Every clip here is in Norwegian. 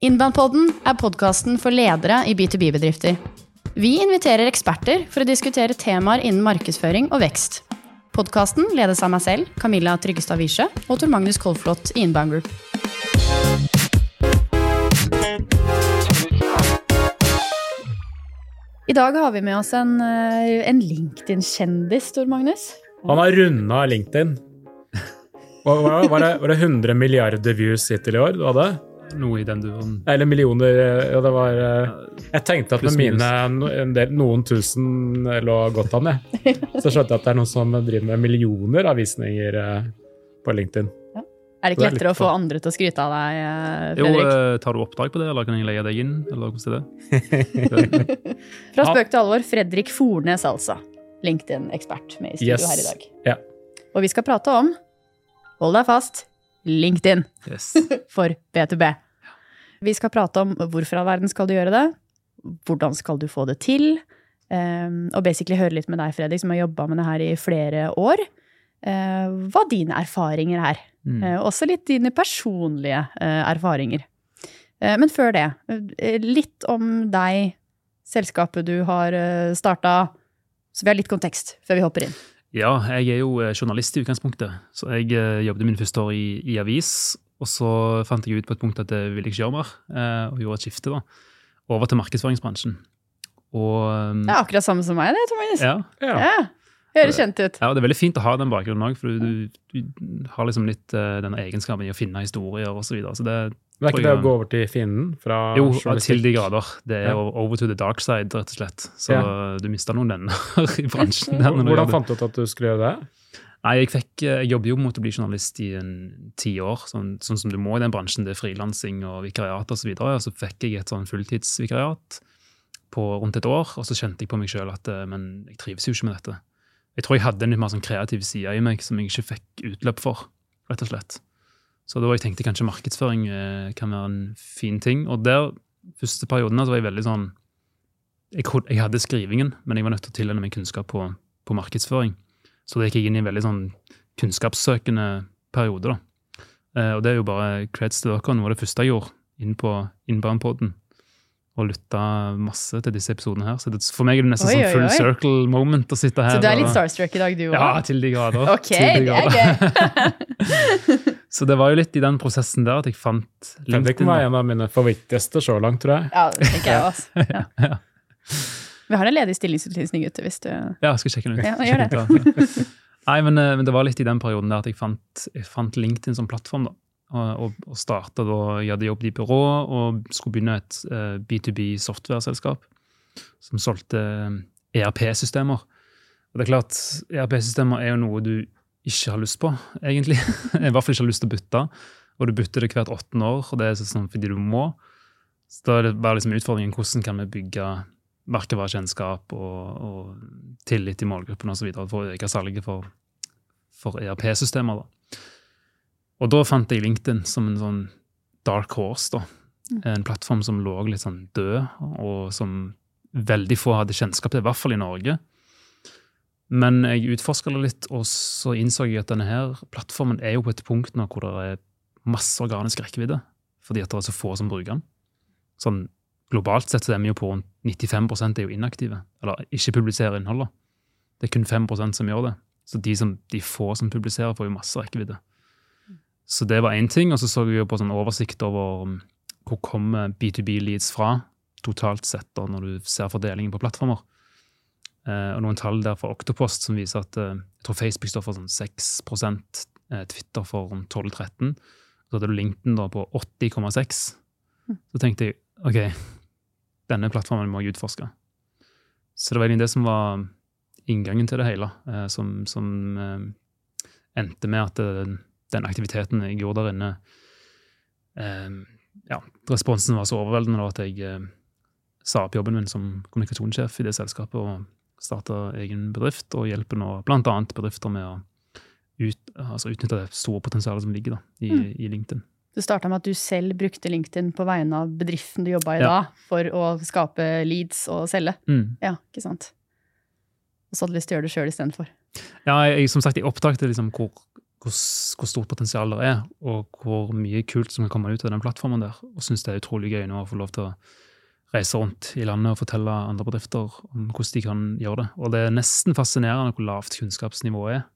Innbandpodden er podkasten for ledere i B2B-bedrifter. Vi inviterer eksperter for å diskutere temaer innen markedsføring og vekst. Podkasten ledes av meg selv, Camilla Tryggestad Wiesche, og Tor Magnus Kolflot i Inbound Group. I dag har vi med oss en, eh, en LinkedIn-kjendis, Tor Magnus. Han har runda LinkedIn. Var, det, var det 100 milliarder views hittil i år du hadde? Noe i den duoen. Eller millioner. Ja, det var eh, Jeg tenkte at med mine en del, noen tusen lå godt an, jeg. Så skjønte jeg at det er noen som driver med millioner av visninger eh, på LinkedIn. Er det Det ikke litt lettere å få andre til å skryte av deg, Fredrik? Jo, eh, tar du oppdrag på det, eller kan jeg leie deg inn? Eller hvordan er det? Fra spøk til alvor, Fredrik Fornes altså. LinkedIn-ekspert med i studio Yes. her i dag. Ja. Og vi skal prate om, hold deg fast, LinkedIn Yes. for B2B. Vi skal prate om hvorfor all verden skal du gjøre det, hvordan skal du få det til, um, og basically høre litt med deg, Fredrik, som har jobba med det her i flere år. eh, hva dine erfaringer er. Mm. Eh, også litt dine personlige eh, erfaringer. Men før det, litt om deg, selskapet du har starta, så vi har litt kontekst før vi hopper inn. Ja, jeg er jo eh, journalist i utgangspunktet, så jeg eh, jobbet min første år i, i avis. Og så fant jeg ut på et punkt at det ville jeg ikke gjøre mer, eh, og gjorde et skifte da, over til markedsføringsbransjen. Og um, Det er akkurat samme som meg, det, Thomas. ja, Ja. Ja. Høres kjent ut. ja, og det er veldig fint å ha den bakgrunnen òg, for du, du, du har liksom litt uh, denne egenskapen i å finne historier osv. Så, videre. så det Det er ikke det å gå over til fienden fra Jo, til de grader. Det er Ja. over to the dark side, rett og slett. Så Ja. du mista noen venner i bransjen. der når Hvordan jobber. fant du ut at du skulle gjøre det? Nei, jeg, fikk, jeg jobber jo mot å bli journalist i en ti år, sånn, sånn som du må i den bransjen. Det er frilansing og vikariat osv. Så, og så fikk jeg et sånn fulltidsvikariat på rundt et år, og så kjente jeg på meg sjøl at eh, men jeg trives jo ikke med dette. Jeg tror jeg hadde en litt mer sånn kreativ side i meg som jeg ikke fikk utløp for, rett og slett. Så da jeg tenkte kanskje markedsføring eh, kan være en fin ting. Og der, første perioden, så var jeg veldig sånn jeg, jeg hadde skrivingen, men jeg var nødt til å tilegne meg kunnskap på, på markedsføring. Så da gikk jeg inn i en veldig sånn kunnskapssøkende periode. da. Eh, og det er jo bare creds til dere. Noe av det første jeg gjorde inn på Innbanen-podden. Og lytta masse til disse episodene her. Så det, for meg er det nesten Oi, sånn full oi. circle moment å sitte her. Så du er litt starstruck i dag, du òg? Ja, til de grader. Ok, til de det er gøy. Så det var jo litt i den prosessen der at jeg fant Fredrik det var være en av mine favorittgjester så langt, tror jeg. Ja, det tenker jeg også. Ja. Ja. Vi har en ledig stillingsutlysning ute, hvis du Ja, jeg skal sjekke den ut. Ja, gjør det. Nei, men, eh, men det var litt i den perioden der at jeg fant, jeg fant LinkedIn som plattform. da. Og, og, starta da Jeg hadde jobbet i byrå og skulle begynne et uh, B2B software-selskap som solgte eh, ERP-systemer. Og det er klart, ERP-systemer er jo noe du ikke har lyst på, egentlig. I hvert fall ikke har lyst til å bytte. Og du bytter det hvert åttende år, og det er sånn fordi du må. Så da er det bare liksom utfordringen hvordan kan vi bygge merkevarekjennskap og, og tillit i målgruppen osv. for å øke salget for, for ERP-systemer. da. Og da fant jeg LinkedIn som en sånn dark horse. da. En plattform som lå litt sånn død, og som veldig få hadde kjennskap til, i hvert fall i Norge. Men jeg utforska det litt, og så innså jeg at denne her plattformen er jo på et punkt nå hvor det er masse organisk rekkevidde, fordi at det er så få som bruker den. Sånn globalt sett så er vi jo på rundt 95 er jo inaktive, eller ikke publiserer innhold. da. Det er kun 5% som gjør det. Så de, som, de få som publiserer, får jo masse rekkevidde. Så det var én ting. Og så så vi jo på sånn oversikt over um, hvor kommer B2B-leads fra totalt sett, da, når du ser fordelingen på plattformer. Eh, og noen tall der fra Octopost som viser at eh, jeg tror Facebook står for sånn 6 eh, Twitter for rundt 12-13. Så hadde du LinkedIn da på 80,6. Så tenkte jeg OK, denne plattformen må jeg utforske. Så det var egentlig det som var inngangen til det hele, eh, som, som eh, endte med at eh, den aktiviteten jeg gjorde der inne eh, ja, Responsen var så overveldende at jeg eh, sa opp jobben min som kommunikasjonssjef i det selskapet og starta egen bedrift, og hjelper nå bl.a. bedrifter med å ut, altså utnytte det store potensialet som ligger da, i, Mm. i LinkedIn. Du starta med at du selv brukte LinkedIn på vegne av bedriften du jobba i Ja. da, for å skape leads og selge. Mm. Ja, ikke sant? Og så hadde du lyst til å gjøre det sjøl istedenfor. Ja, jeg, som sagt, jeg oppdaget liksom hvor hvor, hvor stort potensial det er, og hvor mye kult som kan komme ut av den plattformen der. Og syns det er utrolig gøy nå å få lov til å reise rundt i landet og fortelle andre bedrifter om hvordan de kan gjøre det. Og det er nesten fascinerende hvor lavt kunnskapsnivået er.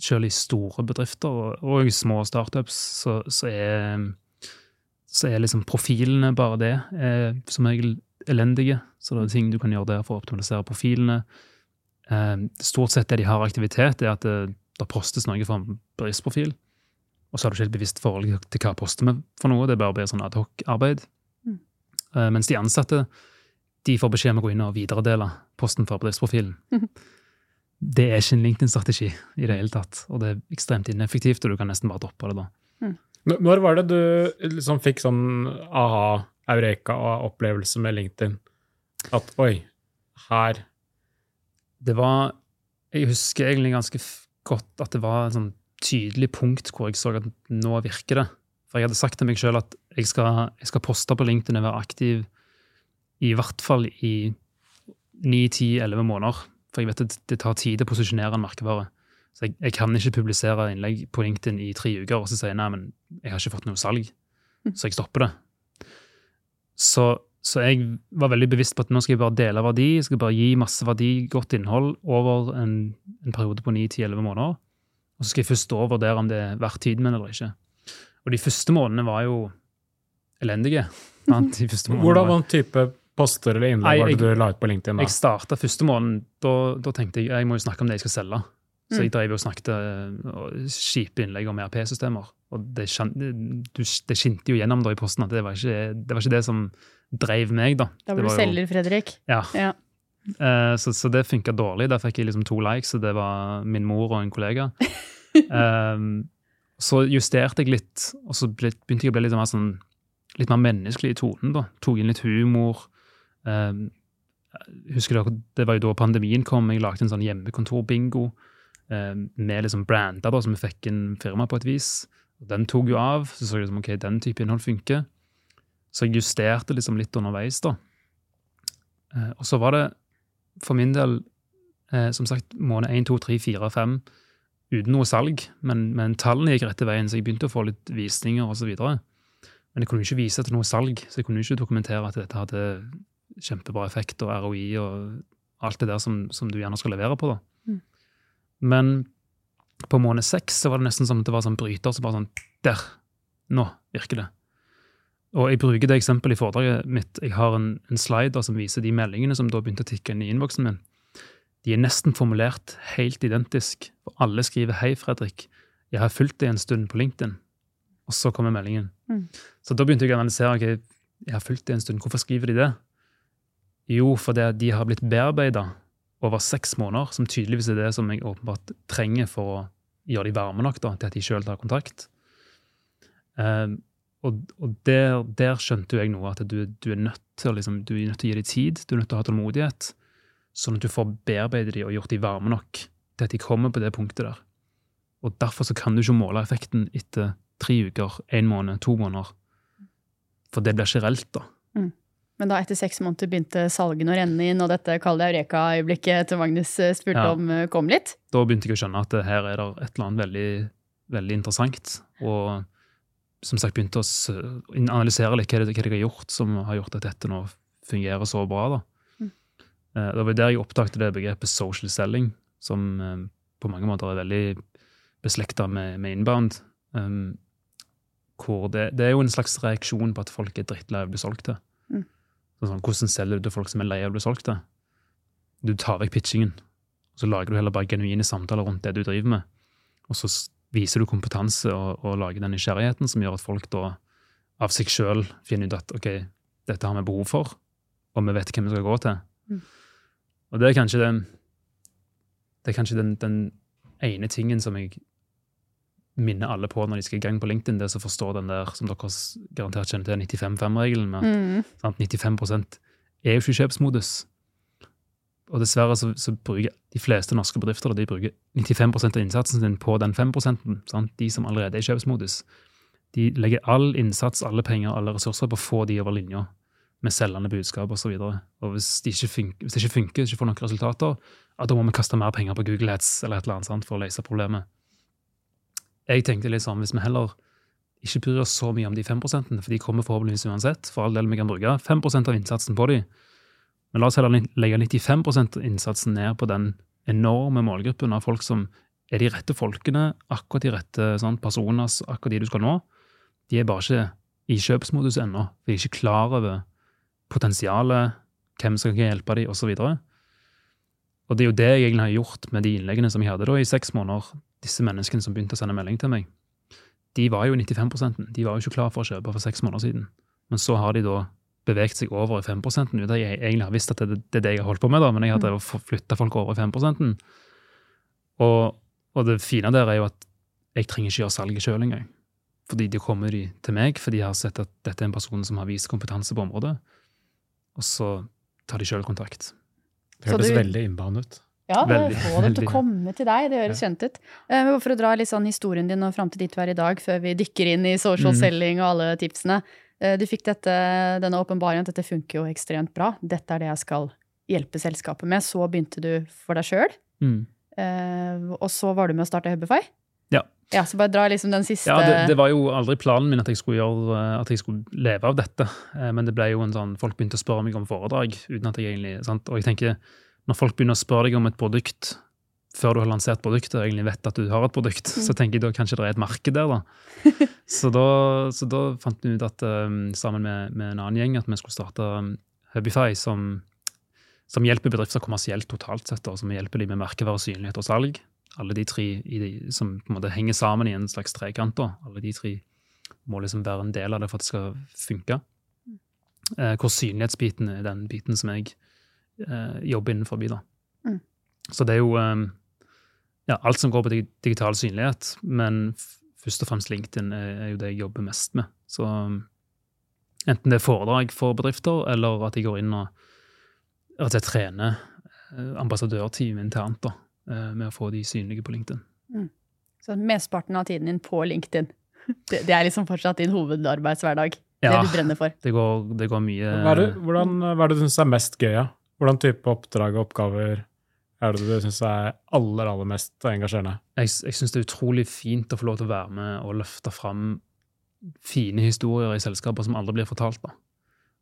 Selv i store bedrifter og, i små startups så, så, er, så er liksom profilene bare det. Er som regel elendige. Så det er ting du kan gjøre der for å optimalisere profilene. Eh, stort sett det de har aktivitet, er at det, det postes noe fra en bedriftsprofil. Og så har du ikke et bevisst forhold til hva poster vi for noe. Det er bare blir sånn adhoc-arbeid. Mm. Uh, mens de ansatte de får beskjed om å gå inn og videredele posten fra bedriftsprofilen. Det er ikke en LinkedIn-strategi i det hele tatt, og det er ekstremt ineffektivt, og du kan nesten bare droppe det da. Mm. Når var det du liksom fikk sånn aha, eureka og opplevelse med LinkedIn? At oi, her Det var Jeg husker egentlig ganske f- godt at det var et sånn tydelig punkt hvor jeg så at nå virker det. For jeg hadde sagt til meg sjøl at jeg skal, jeg skal poste på LinkedIn og være aktiv i hvert fall i 9-10-11 måneder. For jeg vet at det tar tid å posisjonere en merkevare. Så jeg, jeg kan ikke publisere innlegg på LinkedIn i tre uker og så si nei, men jeg har ikke fått noe salg, så jeg stopper det. Så, så jeg var veldig bevisst på at nå skal jeg bare dele verdi, jeg skal bare gi masse verdi, godt innhold, over en, en periode på 9-10-11 måneder. Og så skal jeg først da vurdere om det er verdt tiden min eller ikke. Og de første månedene var jo elendige. Hvordan var- en type poster eller innlegg var det du la ut på LinkedIn da? jeg starta første måneden, da, da tenkte jeg jeg må jo snakke om det jeg skal selge. Så Mm. jeg drev jo og snakket eh, kjipe innlegg om ERP-systemer. Og det, det skinte jo gjennom da i posten at det var ikke det, var ikke det som dreiv meg, da. Da ble du selger, Fredrik. Ja. Ja. Eh, så, så det funka dårlig. Der fikk jeg liksom to likes, og det var min mor og en kollega. Ehm, så justerte jeg litt, og så begynte jeg å bli litt mer, sånn, litt mer menneskelig i tonen. da. Tok inn litt humor. Ehm, husker dere, Det var jo da pandemien kom. Jeg lagde en sånn hjemmekontorbingo um, med liksom brander da, som vi fikk en firma på et vis. Den tok jo av. Så så jeg liksom, ok, den type innhold funker. Så jeg justerte liksom litt underveis. da. Eh, og så var det for min del, eh, som sagt, måned 1, 2, 3, 4, 5 uten noe salg, men, men tallene gikk rette veien, så jeg begynte å få litt visninger osv. Men jeg kunne ikke vise til noe salg, så jeg kunne ikke dokumentere at dette hadde kjempebra effekt og ROI og alt det der som, som du gjerne skal levere på. da. Mm. Men på måned seks så var det nesten som at det var sånn bryter som bare sånn Der! Nå virker det. Og jeg bruker det eksempelet i foredraget mitt. Jeg har en, en slider som viser de meldingene som da begynte å tikke inn i innboksen min. De er nesten formulert helt identisk. For alle skriver 'Hei, Fredrik. Jeg har fulgt deg en stund på LinkedIn.' Og så kommer meldingen. Mm. Så da begynte jeg å analysere. ok, jeg har fulgt deg en stund. Hvorfor skriver de det? Jo, fordi de har blitt bearbeida over seks måneder, som tydeligvis er det som jeg åpenbart trenger for å gjøre de varme nok da, til at de sjøl tar kontakt. Um, og og der, der skjønte jo jeg noe, at du, du, er nødt til liksom, du er nødt til å gi dem tid, du er nødt til å ha tålmodighet, sånn at du får bearbeidet dem og gjort dem varme nok til at de kommer på det punktet der. Og derfor så kan du ikke måle effekten etter tre uker, én måned, to måneder. For det blir ikke reelt, da. Men da etter seks måneder begynte salgene å renne inn, og dette kall det eureka-øyeblikket til Magnus eh, spurte Ja. om, eh, kom litt? Da begynte jeg å skjønne at her er det et eller annet veldig, veldig interessant. Og som sagt begynte å analysere litt hva det, hva det har gjort som har gjort at dette nå fungerer så bra. da. Mm. Eh, Det var der jeg oppdaget det begrepet social selling, som eh, på mange måter er veldig beslekta med, med inbound. Um, hvor det, det er jo en slags reaksjon på at folk er drittlei av å bli solgt til. Mm. Sånn, hvordan selger du til folk som er lei av å bli solgt til? Du tar vekk pitchingen, og så lager du heller bare genuine samtaler rundt det du driver med. Og så viser du kompetanse og, og lager den nysgjerrigheten som gjør at folk da av seg sjøl finner ut at ok, dette har vi behov for, og vi vet hvem vi skal gå til. Mm. Og det er kanskje den det er kanskje den, den ene tingen som jeg minner alle på når de skal i gang på LinkedIn, det er å forstå den der som dere garantert kjenner til, 95-5-regelen. med at Mm. Sant? 95 er jo ikke i kjøpsmodus. Og dessverre så, så bruker de fleste norske bedrifter de bruker 95% av innsatsen sin på den 5 sant? De som allerede er i kjøpsmodus. De legger all innsats, alle penger, alle ressurser på å få de over linja med selgende budskap osv. Og, og hvis, de ikke funker, hvis det ikke funker, ikke får noen resultater, da må vi kaste mer penger på Google Ads eller et eller annet sant, for å løse problemet. jeg tenkte litt sånn, hvis vi heller ikke bryr oss så mye om de 5 for de kommer forhåpentligvis uansett, for all del vi kan bruke 5% av innsatsen på de, men la oss heller legge 95% innsatsen ned på den enorme målgruppen av folk som er de rette folkene, akkurat de rette sånn, personer, akkurat de du skal nå. De er bare ikke i kjøpsmodus ennå. De er ikke klar over potensialet, hvem som kan hjelpe dem, osv. Og det er jo det jeg egentlig har gjort med de innleggene som jeg hadde da i seks måneder. Disse menneskene som begynte å sende melding til meg, de var jo 95% De var jo ikke klar for å kjøpe for seks måneder siden. Men så har de da beveget seg over i 5 uten at jeg egentlig har visst at det, det, er det jeg har holdt på med, da, men jeg har flytta folk over i 5% og, og det fine der er jo at jeg trenger ikke gjøre salget sjøl engang. Fordi de kommer de til meg for de har sett at dette er en person som har vist kompetanse på området. Og så tar de sjøl kontakt. Det høres du, veldig innbane ut. Ja, det få dem til å komme til deg. Det høres ja. kjent ut. Eh, for å dra litt sånn historien din og fram til dit du er i dag, før vi dykker inn i social mm. selling og alle tipsene. Eh, du fikk dette, denne åpenbaringen at dette funker jo ekstremt bra. Dette er det jeg skal hjelpe selskapet med. Så begynte du for deg sjøl. Mm. Eh, og så var du med å starte Hubify. Ja. ja. Så bare dra liksom den siste Ja, det, det, var jo aldri planen min at jeg skulle, gjøre, at jeg skulle leve av dette. Eh, men det ble jo en sånn, folk begynte å spørre meg om foredrag. uten at jeg egentlig, sant? Og jeg tenker, når folk begynner å spørre deg om et produkt før du har lansert produktet og egentlig vet at du har et produkt, mm. så tenker jeg da kanskje det er et marked der. da. så, da så da fant vi ut at um, sammen med, med, en annen gjeng at vi skulle starte um, Hubify, som, som, hjelper bedrifter kommersielt totalt sett. og Som hjelper dem med merkevare, synlighet og salg. Alle de tre de, som på en måte henger sammen i en slags trekant. da. Alle de tre må liksom være en del av det for at det skal funke. Mm. Eh, hvor synlighetsbiten er den biten som jeg eh, jobber innenfor. Da. Mm. Så det er jo um, ja, alt som går på digital synlighet. Men først og fremst LinkedIn er, jo det jeg jobber mest med. Så um, enten det er foredrag for bedrifter, eller at jeg går inn og at jeg trener eh, ambassadørteam internt da, eh, med å få de synlige på LinkedIn. Mm. Så mesteparten av tiden din på LinkedIn, det, det er liksom fortsatt din hovedarbeidshverdag? Ja, det du brenner for? Det går, det går mye Hva er det, hvordan, hva er det du syns er mest gøy? Ja? Hvordan type oppdrag og oppgaver er det du syns er aller aller mest engasjerende? Jeg, jeg syns det er utrolig fint å få lov til å være med og løfte fram fine historier i selskaper som aldri blir fortalt. da.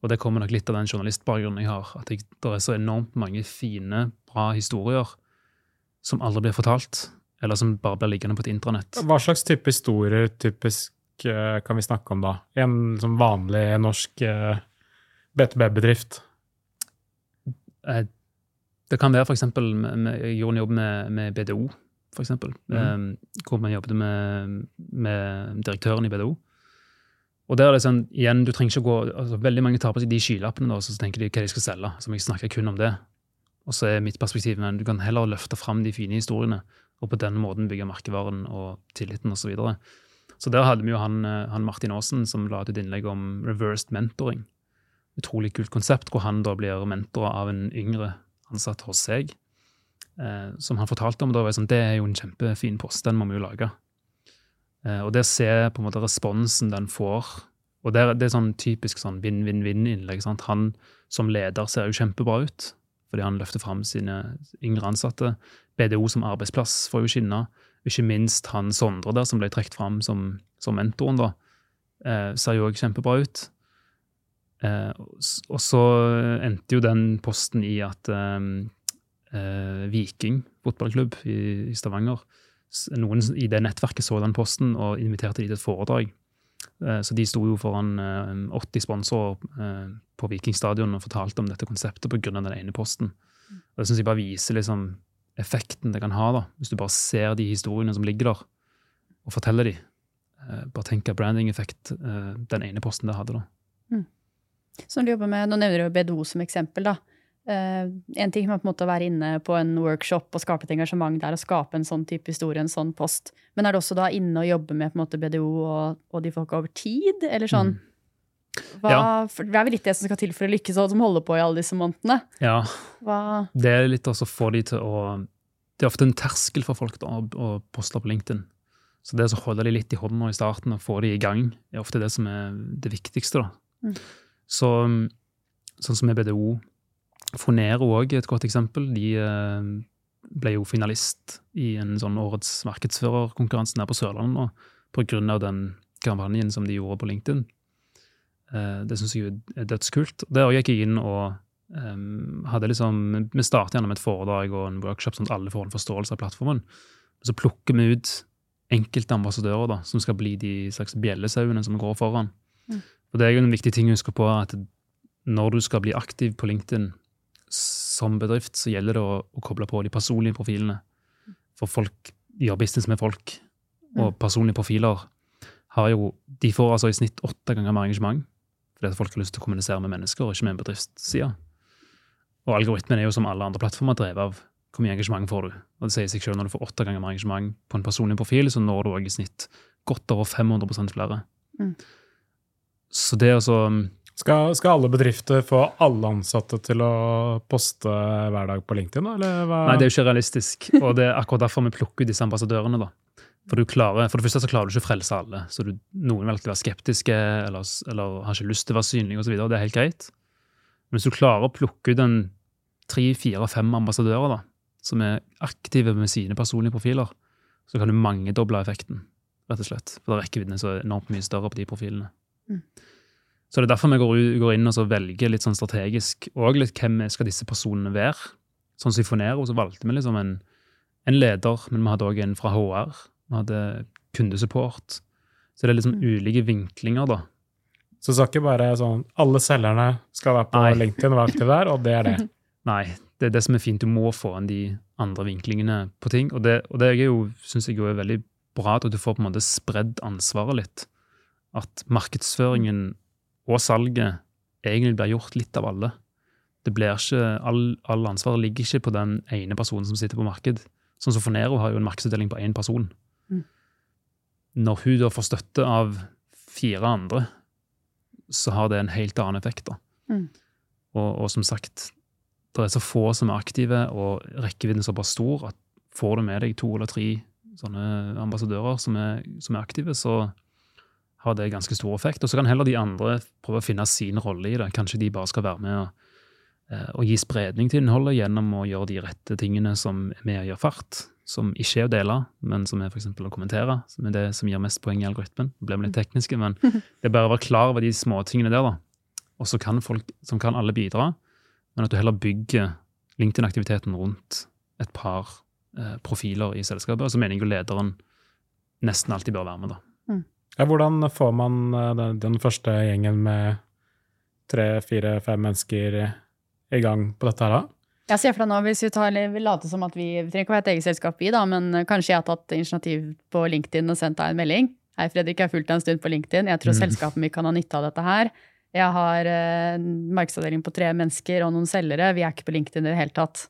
Og det kommer nok litt av den journalistbakgrunnen jeg har. At jeg, det er så enormt mange fine, bra historier som aldri blir fortalt. Eller som bare blir liggende på et intranett. Hva slags type historier typisk eh, kan vi snakke om da? En som vanlig norsk B2B-bedrift? Det kan være f.eks. Jeg gjorde en jobb med, med BDO, for mm. um, hvor man jobbet med, med, direktøren i BDO. Og der er det sånn, igjen, du trenger ikke gå, altså, Veldig mange tar på seg de skylappene og så tenker de hva de skal selge. Så må jeg snakke kun om det. Og så er mitt perspektiv men du kan heller løfte fram de fine historiene og på den måten bygge merkevaren og tilliten osv. Så, videre. så der hadde vi jo han, eh, han Martin Aasen som la ut et innlegg om reversed mentoring. Utrolig kult konsept, hvor han da blir mentor av en yngre ansatt hos seg, eh, som han fortalte om. Da var sånn, Det er jo en kjempefin post, den må vi jo lage. Eh, og det å se på en måte responsen den får og Det, er, det er sånn typisk sånn vinn-vinn-vinn-innlegg. Han som leder ser jo kjempebra ut, fordi han løfter fram sine yngre ansatte. BDO som arbeidsplass får jo skinne. Ikke minst han Sondre der, som ble trukket fram som, som mentoren, da, eh, ser jo òg kjempebra ut. Eh, og så endte jo den posten i at eh, eh, Viking fotballklubb i, i, Stavanger Noen i det nettverket så den posten og inviterte de til et foredrag. Eh, så de sto jo foran 80 eh, sponsorer eh, på Viking stadion og fortalte om dette konseptet pga. den ene posten. Og Det syns jeg bare viser liksom effekten det kan ha, da, hvis du bare ser de historiene som ligger der, og forteller de. Bare tenk branding-effekt den ene posten det hadde. da. Som du jobber med. Nå nevner du BDO som eksempel. da. Uh, en ting er på en måte å være inne på en workshop og skape et engasjement der, og skape en sånn type historie, en sånn post. Men er du også da inne og jobber med på en måte BDO og, og de folka over tid? Eller sånn? Mm. Hva, ja. Det er vel litt det som skal til for å lykkes, og som holder på i alle disse månedene? Ja. Hva? Det er litt også å få de til å Det er ofte en terskel for folk da, å poste på LinkedIn. Så det å holde de litt i hånda i starten og få de i gang, er ofte det som er det viktigste. da. Mm. Så, sånn som med BDO Fonero òg et godt eksempel. De, eh, ble jo finalist i en sånn årets markedsførerkonkurranse her på Sørlandet nå, av den kampanjen som de gjorde på LinkedIn. Eh, det syns jeg er dødskult. Der gikk jeg inn og um, hadde liksom Vi starter gjennom et foredrag og en workshop sånn at alle får en forståelse av plattformen. Så plukker vi ut enkelte ambassadører da, som skal bli de slags bjellesauene som går foran. Mm. Og Det er jo en viktig ting å huske på at når du skal bli aktiv på LinkedIn som bedrift, så gjelder det å, å koble på de personlige profilene. For folk gjør business med folk, og personlige profiler har jo, de får altså i snitt åtte ganger mer engasjement fordi at folk har lyst til å kommunisere med mennesker, og ikke med en bedriftsside. Og algoritmen er jo som alle andre plattformer drevet av hvor mye engasjement får du. Og det sier seg selv Når du får åtte ganger mer engasjement på en personlig profil, så når du også i snitt godt over 500 flere. Mm. Så det altså Skal, skal alle bedrifter få alle ansatte til å poste hver dag på LinkedIn. Eller hva? Nei, det er jo ikke realistisk. Og det er akkurat derfor vi plukker ut disse ambassadørene. da. For, du klarer, for det første så klarer du ikke å frelse alle. så du, Noen vil alltid være skeptiske eller, eller har ikke lyst til å være synlige osv. Det er helt greit. Men hvis du klarer å plukke ut en tre, fire, fem ambassadører da, som er aktive med sine personlige profiler, så kan du mangedoble effekten, rett og slett. For da er den så enormt mye større på de profilene. Mm. Så det er derfor vi går, går inn og så velger litt sånn strategisk og litt hvem skal disse personene være. Sånn som i Fonero så valgte vi liksom en, en leder, men vi hadde òg en fra HR. Vi hadde kundesupport. Så det er liksom Mm. ulike vinklinger, da. Så det skal ikke bare sånn alle selgerne skal være på Nei. LinkedIn og være aktive der, og det er det. Nei, det er det som er fint. Du må få inn de andre vinklingene på ting. Og det, og det er jo, syns jeg jo er veldig bra at du får på en måte spredd ansvaret litt. At markedsføringen og salget egentlig blir gjort litt av alle. Det blir ikke, all, all ansvaret ligger ikke på den ene personen som sitter på marked. Sånn som Fonero har jo en markedsutdeling på én person. Mm. Når hun da får støtte av fire andre, så har det en helt annen effekt. da. Mm. Og, og som sagt, det er så få som er aktive, og rekkevidden er såpass stor at får du med deg to eller tre sånne ambassadører som er, som er aktive, så har det ganske stor effekt. Og så kan heller de andre prøve å finne sin rolle i det. Kanskje de bare skal være med og, eh, og gi spredning til innholdet gjennom å gjøre de rette tingene som er med å gjøre fart. Som ikke er å dele, men som er eksempel å kommentere. Som er det som gir mest poeng i algoritmen. Det ble litt tekniske, men det er bare å være klar over de småtingene der. da. Og så kan folk, som kan alle bidra, men at du heller bygger LinkedIn-aktiviteten rundt et par eh, profiler i selskapet. Og så mener jeg jo lederen nesten alltid bør være med, da. Ja, hvordan får man eh, den, den første gjengen med tre, fire, fem mennesker i gang på dette her, da? Jeg ser for deg nå, hvis vi, tar, vi later som at vi, vi trenger ikke å være et eget selskap, vi da, men kanskje jeg har tatt initiativ på LinkedIn og sendt deg en melding. Hei, Fredrik, jeg har fulgt deg en stund på LinkedIn. Jeg tror Mm. selskapet mitt kan ha nytte av dette her. Jeg har eh, en markedsavdeling på tre mennesker og noen selgere. Vi er ikke på LinkedIn i det hele tatt.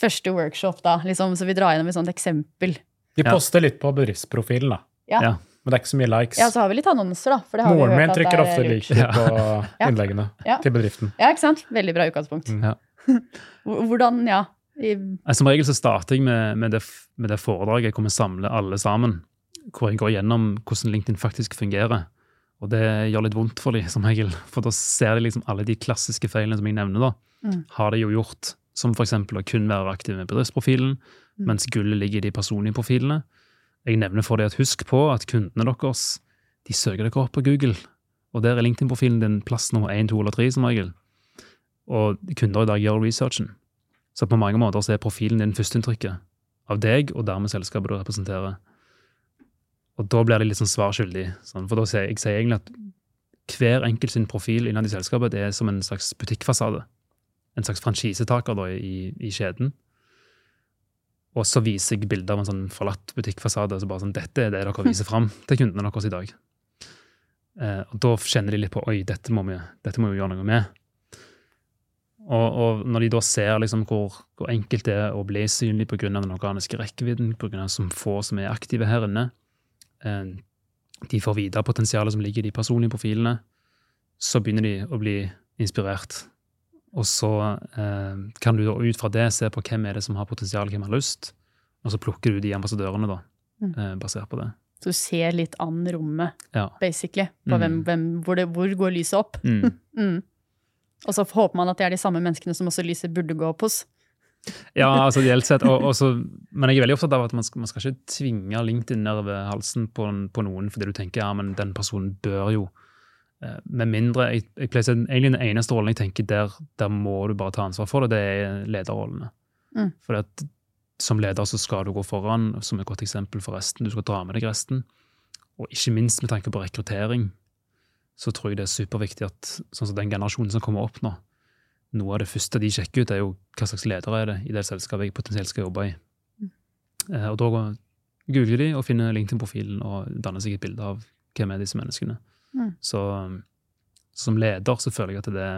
Første workshop, da, liksom, så vi drar gjennom et sånt eksempel. Vi Ja. poster litt på bedriftsprofilen, da. Ja. Ja. Men det er ikke så mye likes. Ja, så har vi litt annonser, da. For det har vi Moren hørt min at trykker det er ofte like på innleggene Ja. til bedriften. Ja, ikke sant? Veldig bra utgangspunkt. Mm. Ja. Hvordan, ja. I, Som regel så starter jeg med, med, det, med det foredraget hvor vi samler alle sammen. Hvor jeg går gjennom hvordan LinkedIn faktisk fungerer. Og det gjør litt vondt for dem, som regel. For da ser de liksom alle de klassiske feilene som jeg nevner. da. Mm. Har de jo gjort. Som f.eks. å kun være aktiv med bedriftsprofilen, Mm. mens gullet ligger i de personlige profilene. Jeg nevner for deg at husk på at kundene deres de søker dere opp på Google. Og der er LinkedIn-profilen din plass nummer én, to eller tre, som regel. Og kunder i dag gjør researchen. Så på mange måter så er profilen din førsteinntrykket av deg, og dermed selskapet du representerer. Og da blir de litt sånn svar skyldig. Sånn, for da sier jeg sier egentlig at hver enkelt sin profil innad i selskapet det er som en slags butikkfasade. En slags franchisetaker i, i kjeden. Og så viser jeg bilder av en sånn forlatt butikkfasade. så bare sånn, Dette er det dere viser fram til kundene deres i dag. Eh, og da kjenner de litt på oi, dette må vi, dette må vi gjøre noe med. Og, og når de da ser liksom hvor, hvor enkelt det er å bli synlig pga. den organiske rekkevidden, pga. som få som er aktive her inne, eh, de får vite potensialet som ligger i de personlige profilene, så begynner de å bli inspirert. Og så eh, kan du da ut fra det se på hvem er det som har potensial, hvem har lyst, og så plukker du de ambassadørene da, Mm. eh, basert på det. så du ser litt an rommet, Ja. basically. På Mm. hvem, hvem, hvor, det, hvor går lyset opp. Mm. Mm. Og så håper man at det er de samme menneskene som også lyset burde gå opp hos. Ja, altså ideelt sett. Og, og så, men jeg er veldig opptatt av at man skal, man skal ikke tvinge LinkedIn nedover halsen på, på, noen fordi du tenker ja, men den personen bør jo. Eh, med mindre, jeg, jeg pleier Egentlig den eneste rollen jeg tenker der, der må du bare ta ansvar for det, det er lederrollene. Mm. For at som leder så skal du gå foran, som et godt eksempel for resten. Du skal dra med deg resten. Og ikke minst med tanke på rekruttering, så tror jeg det er superviktig at sånn som den generasjonen som kommer opp nå, noe av det første de sjekker ut, er jo hva slags leder er det i det selskapet jeg potensielt skal jobbe i. Mm. Eh, og da googler de og finner LinkedIn-profilen og danner seg et bilde av hvem er disse menneskene. Mm. Så som leder så føler jeg at det,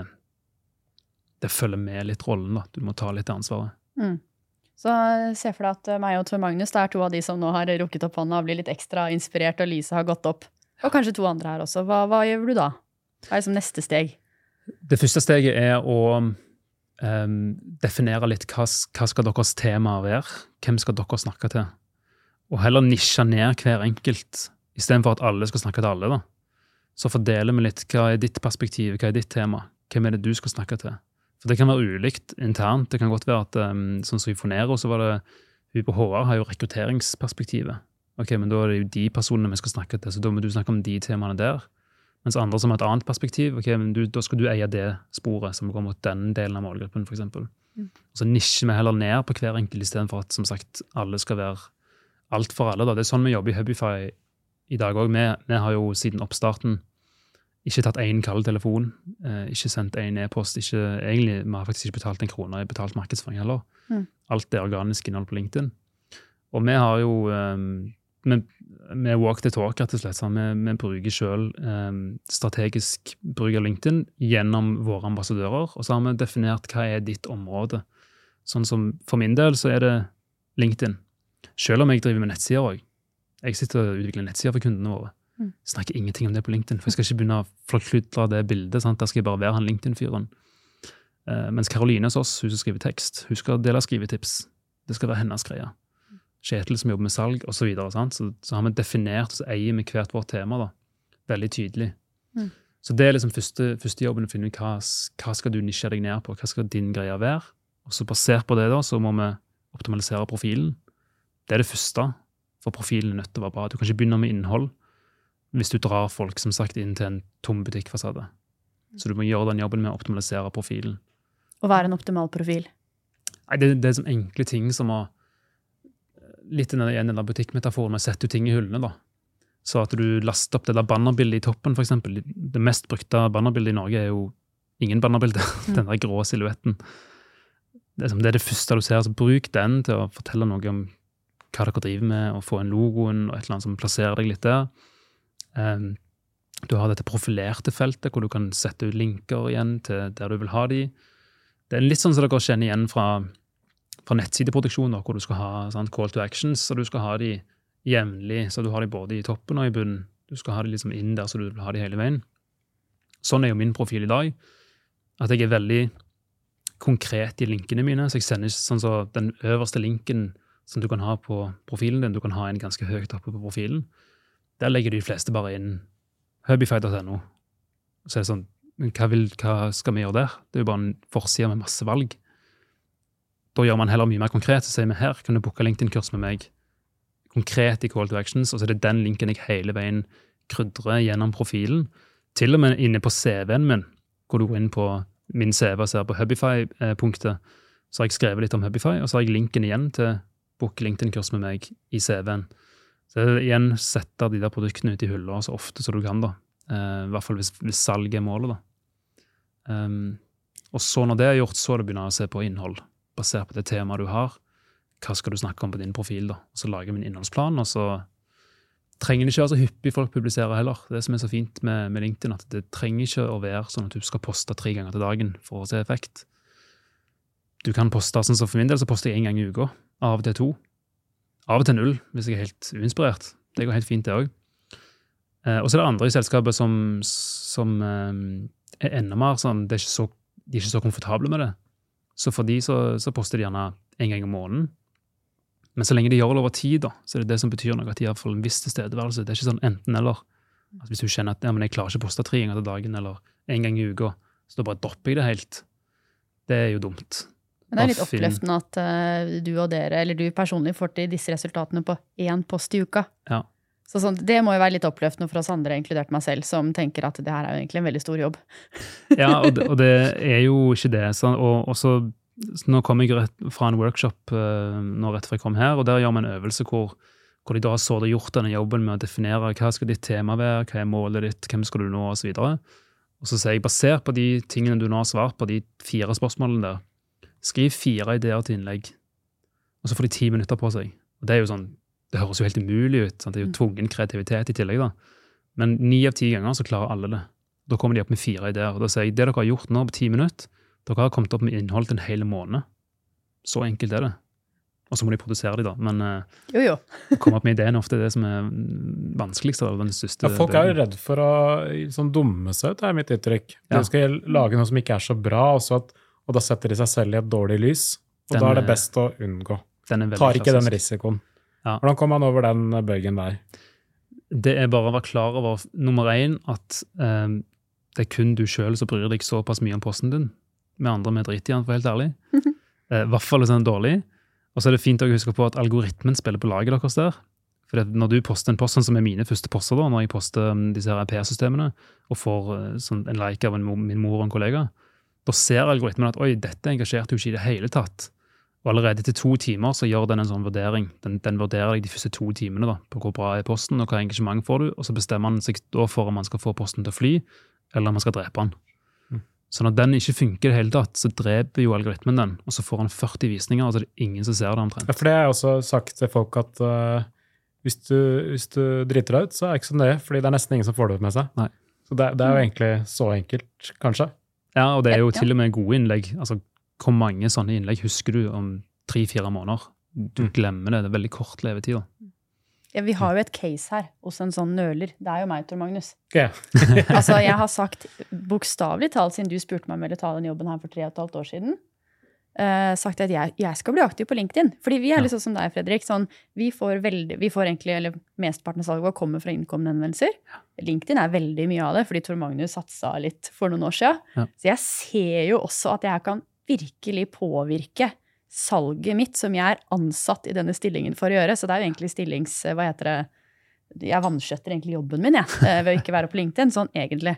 det følger med litt rollen. da. Du må ta litt ansvaret. Mm. Så se for deg at meg og Tor Magnus det er to av de som nå har rukket opp hånda og blir litt ekstra inspirert, og Lise har gått opp. Og kanskje to andre her også. Hva, hva gjør du da? Hva er liksom neste steg? Det første steget er å um, definere litt hva, hva skal deres tema være. Hvem skal dere snakke til? Og heller nisje ned hver enkelt, istedenfor at alle skal snakke til alle. da. Så fordeler vi litt hva er ditt perspektiv, hva er ditt tema, hvem er det du skal snakke til? For det kan være ulikt internt. Det kan godt være at um, sånn som i Fonero, så var det hun på HR har jo rekrutteringsperspektivet. Ok, men Da er det jo de personene vi skal snakke til, så da må du snakke om de temaene der. Mens andre som har et annet perspektiv, ok, men du, da skal du eie det sporet som går mot den delen av målgruppen, f.eks. Mm. Så nisjer vi heller ned på hver enkelt istedenfor at som sagt, alle skal være alt for alle. Da. Det er sånn vi jobber i Hubify i dag òg. Vi, vi, har jo siden oppstarten ikke tatt én kald telefon, eh, ikke sendt én e-post. ikke, egentlig, Vi har faktisk ikke betalt en krone i betalt markedsføring heller. Mm. Alt er organisk innhold på LinkedIn. Og vi har jo um, vi, vi walk the talk, rett og slett. Sånn. vi, vi bruker selv um, strategisk bruk av LinkedIn gjennom våre ambassadører. Og så har vi definert hva er ditt område. Sånn som For min del så er det LinkedIn. Selv om jeg driver med nettsider òg. Jeg sitter og utvikler nettsider for kundene våre. Mm. Snakker ingenting om det på LinkedIn, for jeg skal ikke begynne å forkludre det bildet. Sant? Der skal jeg bare være han LinkedIn-fyren. Uh, mens Karoline hos oss, hun som skriver tekst, hun skal dele skrivetips. Det skal være hennes greie. Kjetil som jobber med salg, osv. Så, videre, så, så har vi definert og så eier vi hvert vårt tema da, veldig tydelig. Mm. Så det er liksom første, første jobben å finne ut hva, hva skal du nisje deg ned på, hva skal din greie være. Og så basert på det da, så må vi optimalisere profilen. Det er det første, for profilen er nødt til å være bra. Du kan ikke begynne med innhold hvis du drar folk som sagt inn til en tom butikkfasade. Så du må gjøre den jobben med å optimalisere profilen. Å være en optimal profil? Nei, det, det er som enkle ting som å Litt i den butikkmetaforen med å sette ting i hyllene. da. Så at du laster opp det der bannerbildet i toppen, f.eks. Det mest brukte bannerbildet i Norge er jo ingen bannerbilder. Mm. Den der grå silhuetten. Det er, det er det første du ser. så Bruk den til å fortelle noe om hva dere driver med, og få en logoen og et eller annet som plasserer deg litt der. Um, du har dette profilerte feltet, hvor du kan sette ut linker igjen til der du vil ha de. Det er litt sånn som dere kjenner igjen fra, fra nettsideproduksjon, hvor du skal ha sant, call to actions, så du skal ha de jevnlig, så du har de både i toppen og i bunnen. Du skal ha de liksom inn der, så du vil ha de hele veien. Sånn er jo min profil i dag. At jeg er veldig konkret i linkene mine. Så jeg sender sånn så den øverste linken som du kan ha på profilen din, du kan ha en ganske høyt oppe på profilen. Der legger de fleste bare inn hubbyfighter.no. Så er det sånn hva, vil, hva, skal vi gjøre der? Det er jo bare en forside med masse valg. Da gjør man heller mye mer konkret. Så sier vi her kan du booke LinkedIn-kurs med meg. Konkret i call to actions, og så er det den linken jeg hele veien krydrer gjennom profilen. Til og med inne på CV-en min, hvor du går inn på min CV og ser på Hubify-punktet, så har jeg skrevet litt om Hubify, og så har jeg linken igjen til book LinkedIn-kurs med meg i CV-en. Så igjen sette de der produktene ut i hylla så ofte som du kan, da. Uh, I hvert fall hvis, hvis salg er målet, da. Um, og så når det er gjort, så er det begynner å se på innhold, basert på det temaet du har. Hva skal du snakke om på din profil? da? Så lager vi en innholdsplan, og så trenger det ikke være så hyppig folk publiserer heller. Det som er så fint med, med, LinkedIn, at det trenger ikke å være sånn at du skal poste tre ganger til dagen for å se effekt. Du kan poste, sånn som For min del så poster jeg én gang i uka. Av og til to. Av og til null, hvis jeg er helt uinspirert. Det går helt fint, det òg. Eh, og så er det andre i selskapet som, som eh, er enda mer sånn er så, de er ikke så komfortable med det. Så for de så, så poster de gjerne en gang i måneden. Men så lenge de gjør det over tid, da, så er det det som betyr noe, at de har fått en viss tilstedeværelse. Det er ikke sånn enten-eller. Altså hvis du kjenner at ja, men jeg klarer ikke å poste tre ganger til dagen eller en gang i uka, så da bare dropper jeg det helt. Det er jo dumt. Men det er litt oppløftende at uh, du og dere, eller du personlig, får til disse resultatene på én post i uka. Ja. Så sånn, det må jo være litt oppløftende for oss andre, inkludert meg selv, som tenker at det her er jo egentlig en veldig stor jobb. Ja, og det, og det er jo ikke det. Så, og, og så, så nå kom jeg rett fra en workshop uh, nå rett før jeg kom her, og der gjør vi en øvelse hvor, hvor de da sittet og gjort denne jobben med å definere hva skal ditt tema være, hva er målet ditt, hvem skal du nå, osv. Og, og så sier jeg, basert på de tingene du nå har svart på, de fire spørsmålene der, skriv fire ideer til innlegg, og så får de ti minutter på seg. Og det er jo sånn, det høres jo helt umulig ut, sant? det er jo tvungen kreativitet i tillegg da. Men ni av ti ganger så klarer alle det. Da kommer de opp med fire ideer. og Da sier jeg det dere har gjort nå på ti minutter, dere har kommet opp med innhold til en hel måned. Så enkelt er det. Og så må de produsere de, da. Men uh, Jo, jo. å komme opp med ideen er ofte det som er mm, vanskeligst. eller den største Ja, folk er jo redd for å sånn, dumme seg ut, er mitt inntrykk. Ja. De skal lage noe som ikke er så bra, og, så at, og da setter de seg selv i et dårlig lys. Og Den da er det er- best å unngå. Den er Tar ikke den risikoen. Ja. Hvordan kom man over den bøygen der? Det er bare å være klar over nummer én at eh, det er kun du sjøl som bryr deg såpass mye om posten din. Vi andre vi driter i den, for helt ærlig. Eh, I hvert fall hvis den er dårlig. Og så er det fint å huske på at algoritmen spiller på laget deres der. For det, når du poster en post, sånn som er mine første poster, da, når jeg poster um, disse her PR-systemene, og får eh, sånn, en like av en, min mor og en kollega, da ser algoritmen at oi, dette engasjerte jo ikke i det hele tatt. Og allerede etter to timer så gjør den en sånn vurdering. Den, den vurderer deg de første to timene da, på hvor bra er posten, og hva engasjement får du, og så bestemmer den seg da for om man skal få posten til å fly, eller om man skal drepe den. Mm. Så når den ikke funker i det hele tatt, så dreper jo algoritmen den, og så får han 40 visninger, og så er det ingen som ser det omtrent. Ja, for det har jeg også sagt til folk at uh, hvis, du, hvis du driter deg ut, så er det ikke sånn det, fordi det er nesten ingen som får det ut med seg. Nei. Så det, det er jo egentlig så enkelt, kanskje. Ja, og det er jo til og med gode innlegg. Altså, hvor mange sånne innlegg husker du om tre-fire måneder? Du Mm. glemmer det. Det er veldig kort levetid. da. Ja, vi har jo et case her hos en sånn nøler. Det er jo meg, Tor Magnus. Okay. Altså, jeg har sagt bokstavelig talt siden du spurte meg om jeg ville ta den jobben her for tre og et halvt år siden, eh, sagt at jeg, jeg skal bli aktiv på LinkedIn. Fordi vi er litt sånn som deg, Fredrik. Sånn, vi, får veldig, vi får egentlig, eller Mesteparten av salget vårt kommer fra innkommende henvendelser. LinkedIn er veldig mye av det, fordi Tor Magnus satsa litt for noen år siden. Ja. Så jeg ser jo også at jeg kan virkelig påvirke salget mitt, som jeg er ansatt i denne stillingen for å gjøre. Så det er jo egentlig stillings... Hva heter det? Jeg vanskjøtter egentlig jobben min jeg, eh, ved å ikke være på LinkedIn, sånn egentlig.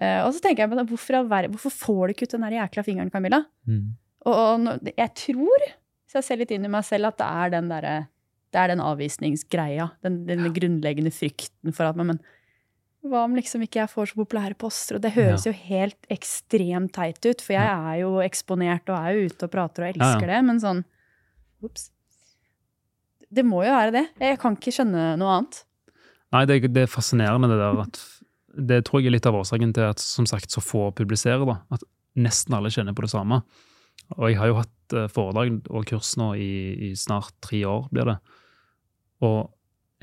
Eh, Og så tenker jeg, men hvorfor, hvorfor får du ikke ut den der jækla fingeren, Camilla? Og, og jeg tror, hvis jeg ser litt inn i meg selv, at det er den derre det er den avvisningsgreia. Den, den grunnleggende frykten for at men, men hva om liksom ikke jeg får så populære poster? Og det høres jo helt ekstremt teit ut, for jeg er jo eksponert og er jo ute og prater og elsker Ja, det, men sånn Ops. Det må jo være det. Jeg kan ikke skjønne noe annet. Nei, det, det er fascinerende det der at Det tror jeg er litt av årsaken til at som sagt så få publiserer. da, At nesten alle kjenner på det samme. Og jeg har jo hatt eh, foredrag og kurs nå i, i snart tre år, blir det. Og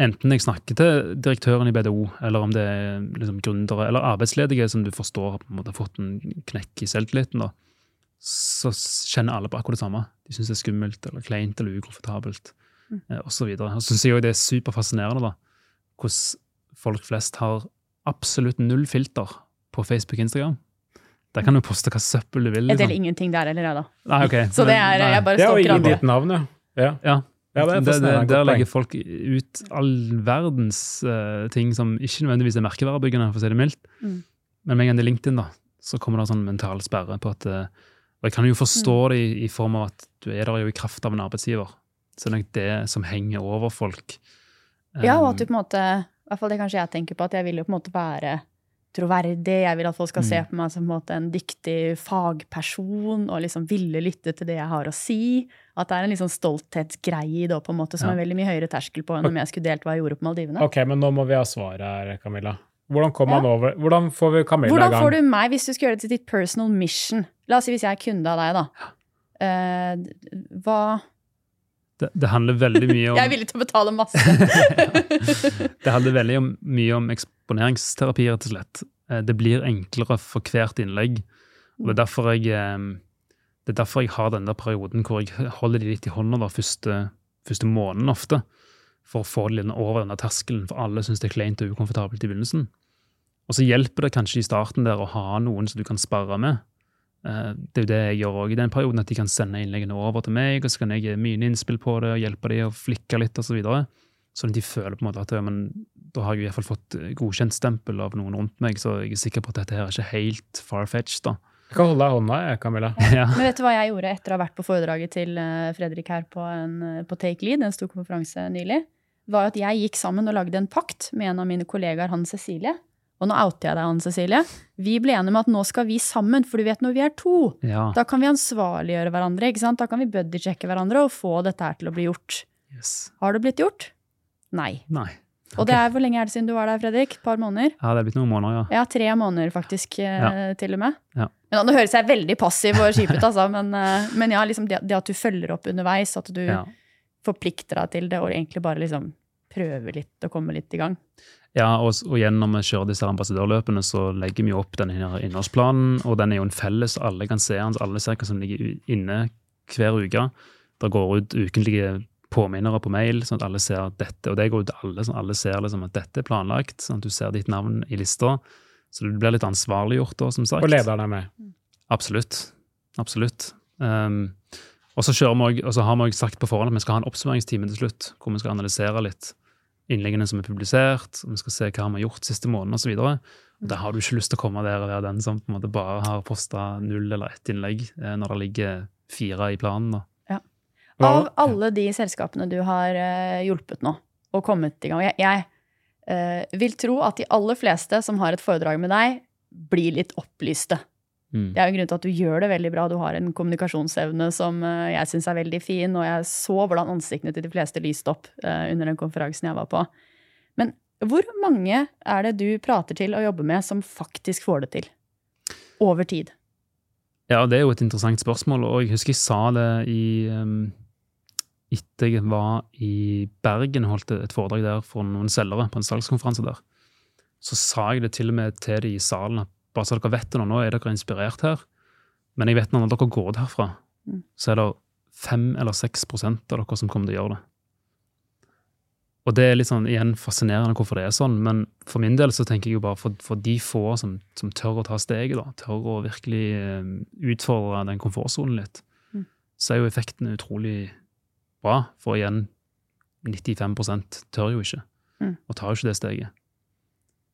enten jeg snakker til direktøren i BDO, eller om det er liksom gründere eller arbeidsledige som du forstår har på en måte fått en knekk i selvtilliten, da, så kjenner alle på akkurat det samme. De syns det er skummelt eller kleint eller ukomfortabelt Mm. osv. videre. Og så syns jeg òg det er superfascinerende da, hvordan folk flest har absolutt null filter på Facebook og Instagram. Der kan du poste hva søppel du vil. Jeg Liksom. deler ingenting der heller, jeg, da. Nei, ok. Så det er, jeg bare Det er å gi andre. ditt navn, ja. ja. Ja, Ja, det det, det, der legger folk ut all verdens uh, ting som ikke nødvendigvis er merkevarebyggende, for å si det mildt. Mm. Men med en gang det er LinkedIn, da, så kommer det sånn mental sperre på at uh, Og jeg kan jo forstå Mm. det i, i form av at du er der jo i kraft av en arbeidsgiver. Så det er nok det som henger over folk. Ja, og at Um, du på en måte, i hvert fall det kanskje jeg tenker på, at jeg vil jo på en måte være troverdig. Jeg vil at folk skal se Mm. på meg som på en måte en dyktig fagperson og liksom ville lytte til det jeg har å si. At det er en liksom stolthetsgreie i det på en måte som Ja. er veldig mye høyere terskel på enn om jeg skulle delt hva jeg gjorde på Maldivene. Ok, men nå må vi ha svaret her, Camilla. Hvordan kom Ja. man over Hvordan får vi Camilla Hvordan i gang? Hvordan får du meg hvis du skal gjøre det til ditt personal mission? La oss si hvis jeg er kunde av deg, da. Uh, hva det, det handler veldig mye om Jeg er villig til å betale masse. Det handler veldig om, mye om eksponeringsterapi, rett og slett. Eh, Det blir enklere for hvert innlegg. Og det er derfor jeg, eh, det er derfor jeg har den der perioden hvor jeg holder de litt i hånda da, første, første måneden ofte. For å få de litt over denne terskelen, for alle syns det er kleint og ukomfortabelt i begynnelsen. Og så hjelper det kanskje i starten der å ha noen som du kan sparre med. Eh, Det er jo det jeg gjør òg i den perioden, at de kan sende innleggene over til meg, og så kan jeg gi mine innspill på det og hjelpe dem å flikke litt osv. Så videre. Sånn at de føler på en måte at men, da har jeg i hvert fall fått godkjent stempel av noen rundt meg, så jeg er sikker på at dette her er ikke helt far-fetched. da. Jeg kan holde deg i hånda, jeg, Camilla. Ja. Men vet du hva jeg gjorde etter å ha vært på foredraget til eh, Fredrik her på, en, eh, på Take Lead, en stor konferanse nylig? Var at jeg gikk sammen og lagde en pakt med en av mine kollegaer, han Cecilie. Og nå outer jeg deg, han Cecilie. Vi ble enige om at nå skal vi sammen, for du vet når vi er to, ja. da kan vi ansvarliggjøre hverandre. ikke sant? Da kan vi buddy-sjekke hverandre og få dette her til å bli gjort. Yes. Har det blitt gjort? Nei. Nei. Og det er hvor lenge er det siden du var der, Fredrik? Et par måneder? Ja, det er blitt noen måneder, ja. Ja, tre måneder faktisk, ja. til og med. Ja. Men Nå høres jeg veldig passiv og kjip ut, altså, men, eh, men ja, liksom det, det at du følger opp underveis, at du ja. forplikter deg til det, og egentlig bare liksom prøver litt og kommer litt i gang. Ja, og, og gjennom å kjøre disse ambassadørløpene så legger vi opp denne innholdsplanen, og den er jo en felles, alle kan se den, alle ser hva som ligger inne hver uke. Det går ut ukentlige påminnere på mail, sånn at alle ser dette, og det går ut til alle, sånn at alle ser liksom at dette er planlagt, sånn at du ser ditt navn i lista. Så du blir litt ansvarliggjort da, som sagt. Og lederen er med. Absolutt. Absolutt. Um, og så kjører vi også, og så har vi også sagt på forhånd at vi skal ha en oppsummeringstime til slutt, hvor vi skal analysere litt innleggene som er publisert, og vi skal se hva vi har gjort siste måneden osv. Da har du ikke lyst til å komme der og være den som på en måte bare har posta null eller ett innlegg, eh, når det ligger fire i planen. da. Av alle de selskapene du har eh, hjulpet nå, og kommet i gang Jeg, jeg uh, vil tro at de aller fleste som har et foredrag med deg, blir litt opplyste. Mm. Det er jo en grunn til at du gjør det veldig bra. Du har en kommunikasjonsevne som uh, jeg syns er veldig fin, og jeg så hvordan ansiktene til de fleste lyste opp uh, under den konferansen jeg var på. Men hvor mange er det du prater til og jobber med som faktisk får det til? Over tid. Ja, det er jo et interessant spørsmål, og jeg husker jeg sa det i um, Etter jeg var i Bergen og holdt et foredrag der for noen selgere på en salgskonferanse der, så sa jeg det til og med til de i salen bare så dere vet det nå, nå er dere inspirert her, men jeg vet når dere går derfra, Mm. så er det fem eller seks prosent av dere som kommer til å gjøre det. Og det er litt sånn igjen fascinerende hvorfor det er sånn, men for min del så tenker jeg jo bare for, for de få som, som tør å ta steget, da, tør å virkelig eh, utfordre den komfortsonen litt, Mm. så er jo effekten utrolig bra. For igjen, 95 tør jo ikke, Mm. og tar jo ikke det steget.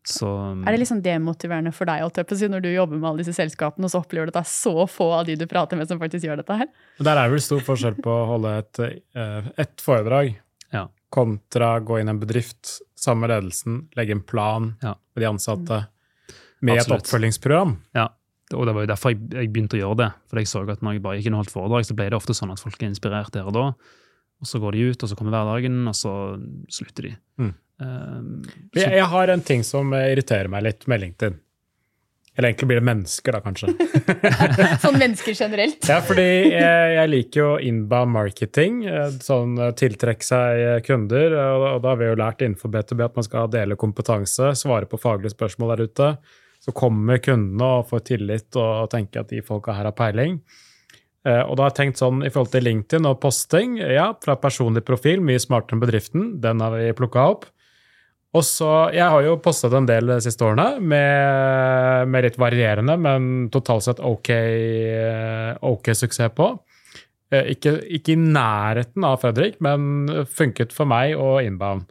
Så Er det liksom demotiverende for deg å når du jobber med alle disse selskapene, og så opplever du at det er så få av de du prater med, som faktisk gjør dette her? Der er vel stor forskjell på å holde et, eh, et foredrag Ja. kontra gå inn i en bedrift, sammen med ledelsen, legge en plan Ja. med de ansatte, med Absolutt. et oppfølgingsprogram. Ja, og det var jo derfor jeg, jeg begynte å gjøre det. For jeg så at når jeg bare gikk inn og holdt foredrag, så ble det ofte sånn at folk er inspirert der og da. Og så går de ut, og så kommer hverdagen, og så slutter de. Mm. Um, Jeg, så, jeg har en ting som eh, irriterer meg litt med LinkedIn. Eller egentlig blir det mennesker, da, kanskje. Sånn mennesker generelt. Ja, fordi jeg, jeg liker jo inbound marketing, eh, sånn eh, tiltrekke seg kunder. Og, og da har vi jo lært innenfor B2B at man skal dele kompetanse, svare på faglige spørsmål der ute. Så kommer kundene og får tillit og tenker at de folka her har peiling. Eh, og da har jeg tenkt sånn i forhold til LinkedIn og posting, ja, fra personlig profil, mye smartere enn bedriften. Den har vi plukka opp. Og så, Jeg har jo postet en del de siste årene, med, med litt varierende, men totalt sett ok, okay ok suksess på. Eh, Ikke, ikke i nærheten av Fredrik, men funket for meg og inbound.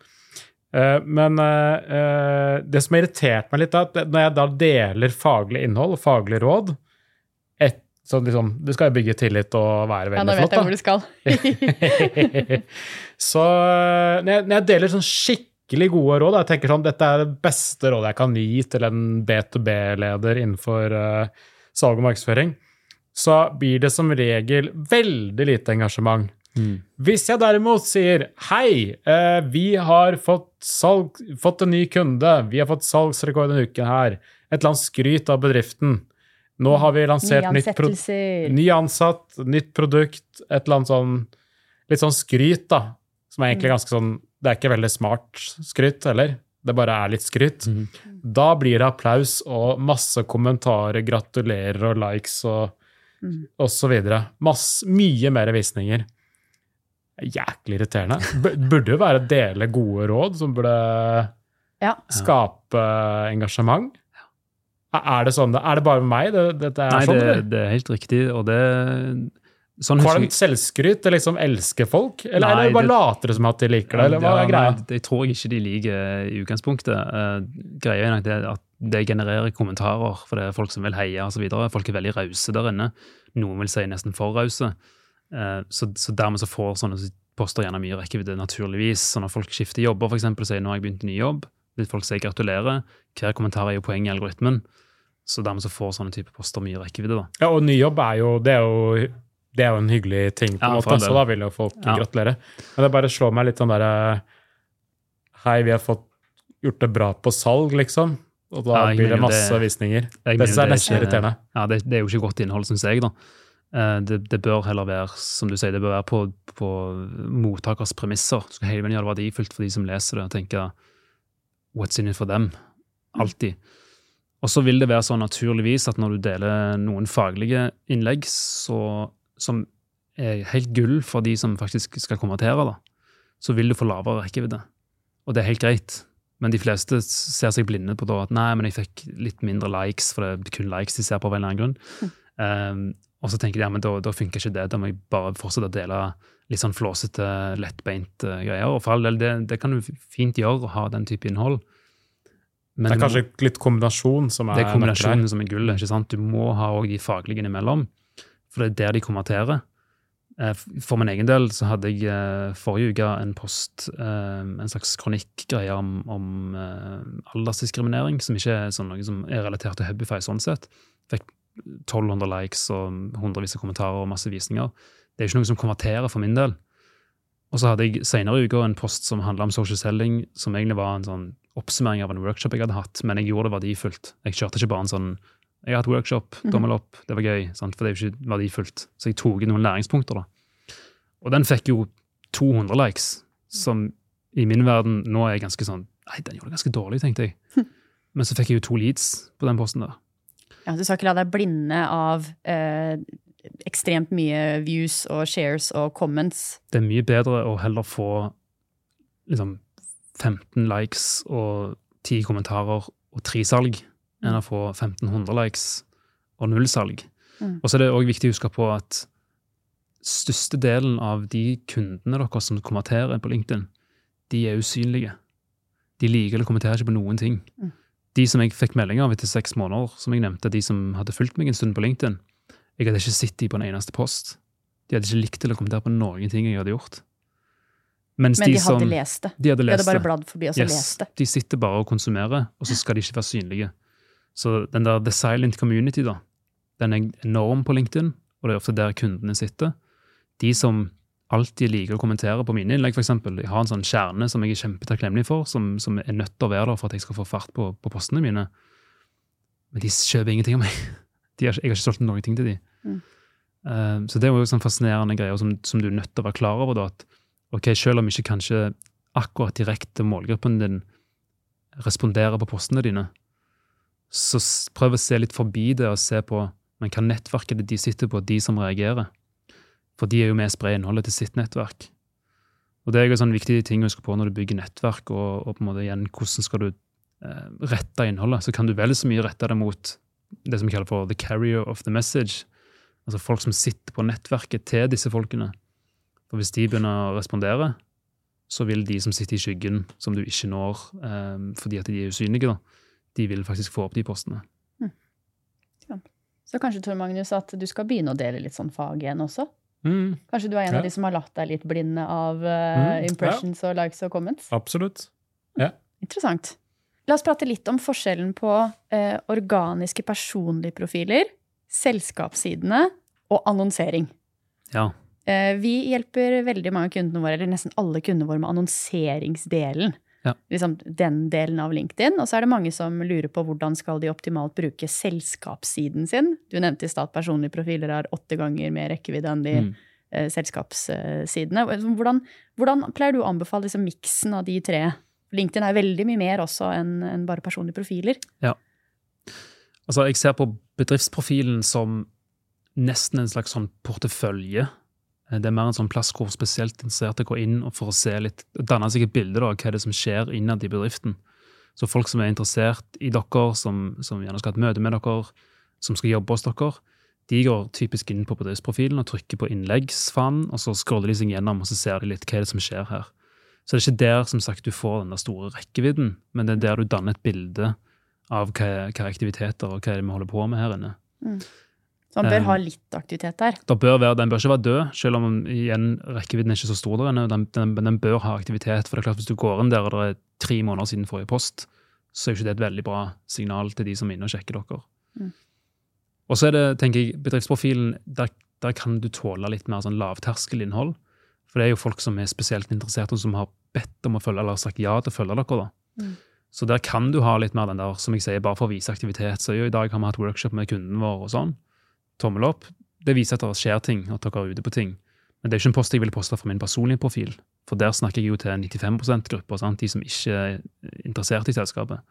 Eh, Men eh, eh, det som har irritert meg litt, er at når jeg da deler faglig innhold, faglig råd så liksom, Du skal jo bygge tillit og være Ja, nå vet jeg flott, hvor du skal. så eh, når jeg, når jeg deler sånn skikkelig gode råd, jeg tenker sånn, dette er det beste rådet jeg kan gi til en B2B-leder innenfor uh, salg og markedsføring, så blir det som regel veldig lite engasjement. mm, Hvis jeg derimot sier hei, uh, vi har fått, salg, fått en ny kunde, vi har fått salgsrekord denne uken her, et eller annet skryt av bedriften, nå har vi lansert nytt produkt Ny ansatt, nytt produkt, et eller annet sånn Litt sånn skryt, da. Som er egentlig ganske sånn Det er ikke veldig smart skryt heller. Det bare er litt skryt. Mm. Da blir det applaus og masse kommentarer, gratulerer og likes og, Mm. og så videre. Masse, mye mer visninger. Jæklig irriterende. Burde jo være dele gode råd som burde Ja. skape engasjement. Er det sånn? Er det bare meg det, dette er Nei, sånn? det, det er helt riktig, og det sånn Kvalmt selvskryt? Liksom elsker folk? Eller, Nei, eller bare det- later som at de liker det? Eller hva Ja, er greia? Nei, det tror jeg ikke de liker i utgangspunktet. Uh, greia er nok det at det genererer kommentarer, for det er folk som vil heie osv. Folk er veldig rause der inne. Noen vil si nesten for rause. Uh, så, så dermed så får sånne poster gjerne mye rekkevidde, naturligvis. Så når folk skifter jobber, f.eks. sier nå har jeg begynt ny jobb, vil folk si gratulerer. Hver kommentar er jo poeng i algoritmen. Så dermed så får sånne type poster mye rekkevidde. da. Ja, og ny jobb er jo Det er jo, det er jo en hyggelig ting, på en Ja, måte, så da vil jo folk Ja. gratulere. Men det bare slår meg litt sånn derre Hei, vi har fått gjort det bra på salg, liksom. Og da Ja, blir det masse det- visninger. Det er nesten irriterende. Ja, det, det er jo ikke godt innhold, syns jeg. da. Eh, Det, det bør heller være som du sier, det bør være på, på mottakers premisser. Du skal hele tiden gjøre det verdifullt for de som leser det, og tenke what's in it for them? Alltid. Og så vil det være sånn naturligvis at når du deler noen faglige innlegg så, som er helt gull for de som faktisk skal konvertere, da, så vil du få lavere rekkevidde. Og det er helt greit. Men de fleste ser seg blinde på da at nei, men jeg fikk litt mindre likes, for det er kun likes de ser på av en eller annen grunn. Um, og så tenker de ja, men da, da funker ikke det, da må jeg bare fortsette å dele litt sånn flåsete, lettbeint uh, greier. Og for all del, det, det kan du fint gjøre, å ha den type innhold. Men Det er må- kanskje litt kombinasjon som er det er kombinasjonen som er gullet. ikke sant? Du må ha også de faglige innimellom, for det er der de kommenterer. Eh, For min egen del så hadde jeg eh, forrige uke en post, en slags kronikkgreie om, om aldersdiskriminering, som ikke er sånn noe som er relatert til Hubify sånn sett. Fikk 1200 likes og hundrevis av kommentarer og masse visninger. Det er ikke noe som konverterer for min del. Og så hadde jeg senere i uka en post som handla om social selling, som egentlig var en sånn oppsummering av en workshop jeg hadde hatt, men jeg gjorde det verdifullt. Jeg kjørte ikke bare en sånn jeg har hatt workshop, dommel opp, det var gøy, sant? for det er jo ikke verdifullt. Så jeg tok noen læringspunkter, da. Og den fikk jo 200 likes, som i min verden nå er ganske sånn Nei, den gjorde det ganske dårlig, tenkte jeg. Men så fikk jeg jo to leads på den posten der. Ja, du skal ikke la deg blinde av eh, ekstremt mye views og shares og comments. Det er mye bedre å heller få liksom 15 likes og 10 kommentarer og 3 salg, enn å få 1500 likes og null salg. Mm. Og så er det òg viktig å huske på at største delen av de kundene dere som kommenterer på LinkedIn, de er usynlige. De liker eller kommenterer ikke på noen ting. Mm. De som jeg fikk melding av etter seks måneder, som jeg nevnte, de som hadde fulgt meg en stund på LinkedIn, jeg hadde ikke sett dem på en eneste post. De hadde ikke likt eller kommentert på noen ting jeg hadde gjort. Mens Men de de hadde lest det. De hadde De hadde bare bladd forbi og så Yes, lest det. De sitter bare og konsumerer, og så skal de ikke være synlige. Så den der The Silent Community, da, den er enorm på LinkedIn, og det er ofte der kundene sitter. De som alltid liker å kommentere på mine innlegg, f.eks. Jeg har en sånn kjerne som jeg er kjempetakknemlig for, som, som er nødt til å være der for at jeg skal få fart på, på postene mine. Men de kjøper ingenting av meg. De har, jeg har ikke solgt noen ting til de. Mm. Eh, så det er jo sånn fascinerende greier som, som du er nødt til å være klar over. da, at ok, Selv om ikke kanskje akkurat direkte målgruppen din responderer på postene dine, så prøv å se litt forbi det og se på men hva nettverk er det de sitter på, de som reagerer. For de er jo med å spre innholdet til sitt nettverk. Og Det er jo en sånn viktig ting å huske på når du bygger nettverk, og, og på en måte igjen, hvordan skal du eh, rette innholdet. Så kan du vel så mye rette det mot det som vi kaller for the carrier of the message. Altså folk som sitter på nettverket til disse folkene. For hvis de begynner å respondere, så vil de som sitter i skyggen, som du ikke når eh, fordi at de er usynlige, da, de vil faktisk få opp de postene. Så kanskje, Tor Magnus, at du skal begynne å dele litt sånn fag igjen også? Mm, Kanskje du er en Ja. av de som har latt deg litt blinde av uh, impressions ja. og likes og comments? absolutt. Interessant. La oss prate litt om forskjellen på uh, organiske personlige profiler, selskapssidene og annonsering. Ja. Eh, vi hjelper veldig mange av kundene våre, eller nesten alle kundene våre, med annonseringsdelen. Ja. Liksom den delen av LinkedIn. Og så er det mange som lurer på hvordan skal de optimalt bruke selskapssiden sin. Du nevnte i stad personlige profiler har åtte ganger mer rekkevidde enn de Mm. eh, selskapssidene. Hvordan, hvordan pleier du å anbefale liksom, miksen av de tre? LinkedIn er veldig mye mer også enn en bare personlige profiler. Altså, jeg ser på bedriftsprofilen som nesten en slags sånn portefølje. Eh, Det er mer en sånn plass hvor spesielt interesserte går inn og for å se litt, danne seg et bilde av hva er som skjer innad i bedriften. Så folk som er interessert i dere, som, som gjerne skal ha et møte med dere, som skal jobbe hos dere, de går typisk inn på bedriftsprofilen og trykker på innleggsfanen, og så scroller de seg gjennom og så ser de litt hva er det som skjer her. Så det er ikke der som sagt, du får den der store rekkevidden, men det er der du danner et bilde av hva, hva aktiviteter og hva er det vi holder på med her inne. Så han bør Um, ha litt aktivitet der. Det bør være, Den bør ikke være død, selv om igjen, rekkevidden er ikke så stor der ennå. Den, den, bør ha aktivitet. for det er klart Hvis du går inn der og det er tre måneder siden forrige post, så er jo ikke det et veldig bra signal til de som er inne og sjekker dere. Mm. Og så er det, tenker jeg, bedriftsprofilen, der, der kan du tåle litt mer sånn lavterskelinnhold. For det er jo folk som er spesielt interessert, og som har bedt om å følge, eller sagt ja til å følge dere. da. Mm. Så der kan du ha litt mer den der, som jeg sier, bare for å vise aktivitet. Så jo, i dag har vi hatt workshop med kunden vår og sånn. Tommel opp. Det viser at det skjer ting, at dere er ute på ting. Men det er ikke en post jeg vil poste fra min personlige profil. For der snakker jeg jo til 95% grupper, sant? de som ikke er interessert i selskapet.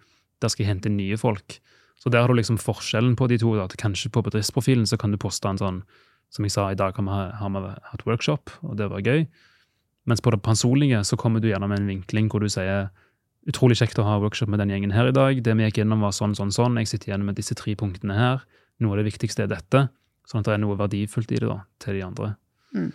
Der skal jeg hente nye folk. Så der har du liksom forskjellen på de to. Da, kanskje på bedriftsprofilen så kan du poste en sånn Som jeg sa, i dag har vi, hatt workshop, og det var gøy. Mens på det personlige så kommer du gjerne med en vinkling hvor du sier utrolig kjekt å ha workshop med den gjengen her i dag. Det vi gikk gjennom var sånn, sånn, sånn. Jeg sitter igjen med disse tre punktene her. Noe av det viktigste er dette. Sånn at det er noe verdifullt i det da, til de andre. Mm.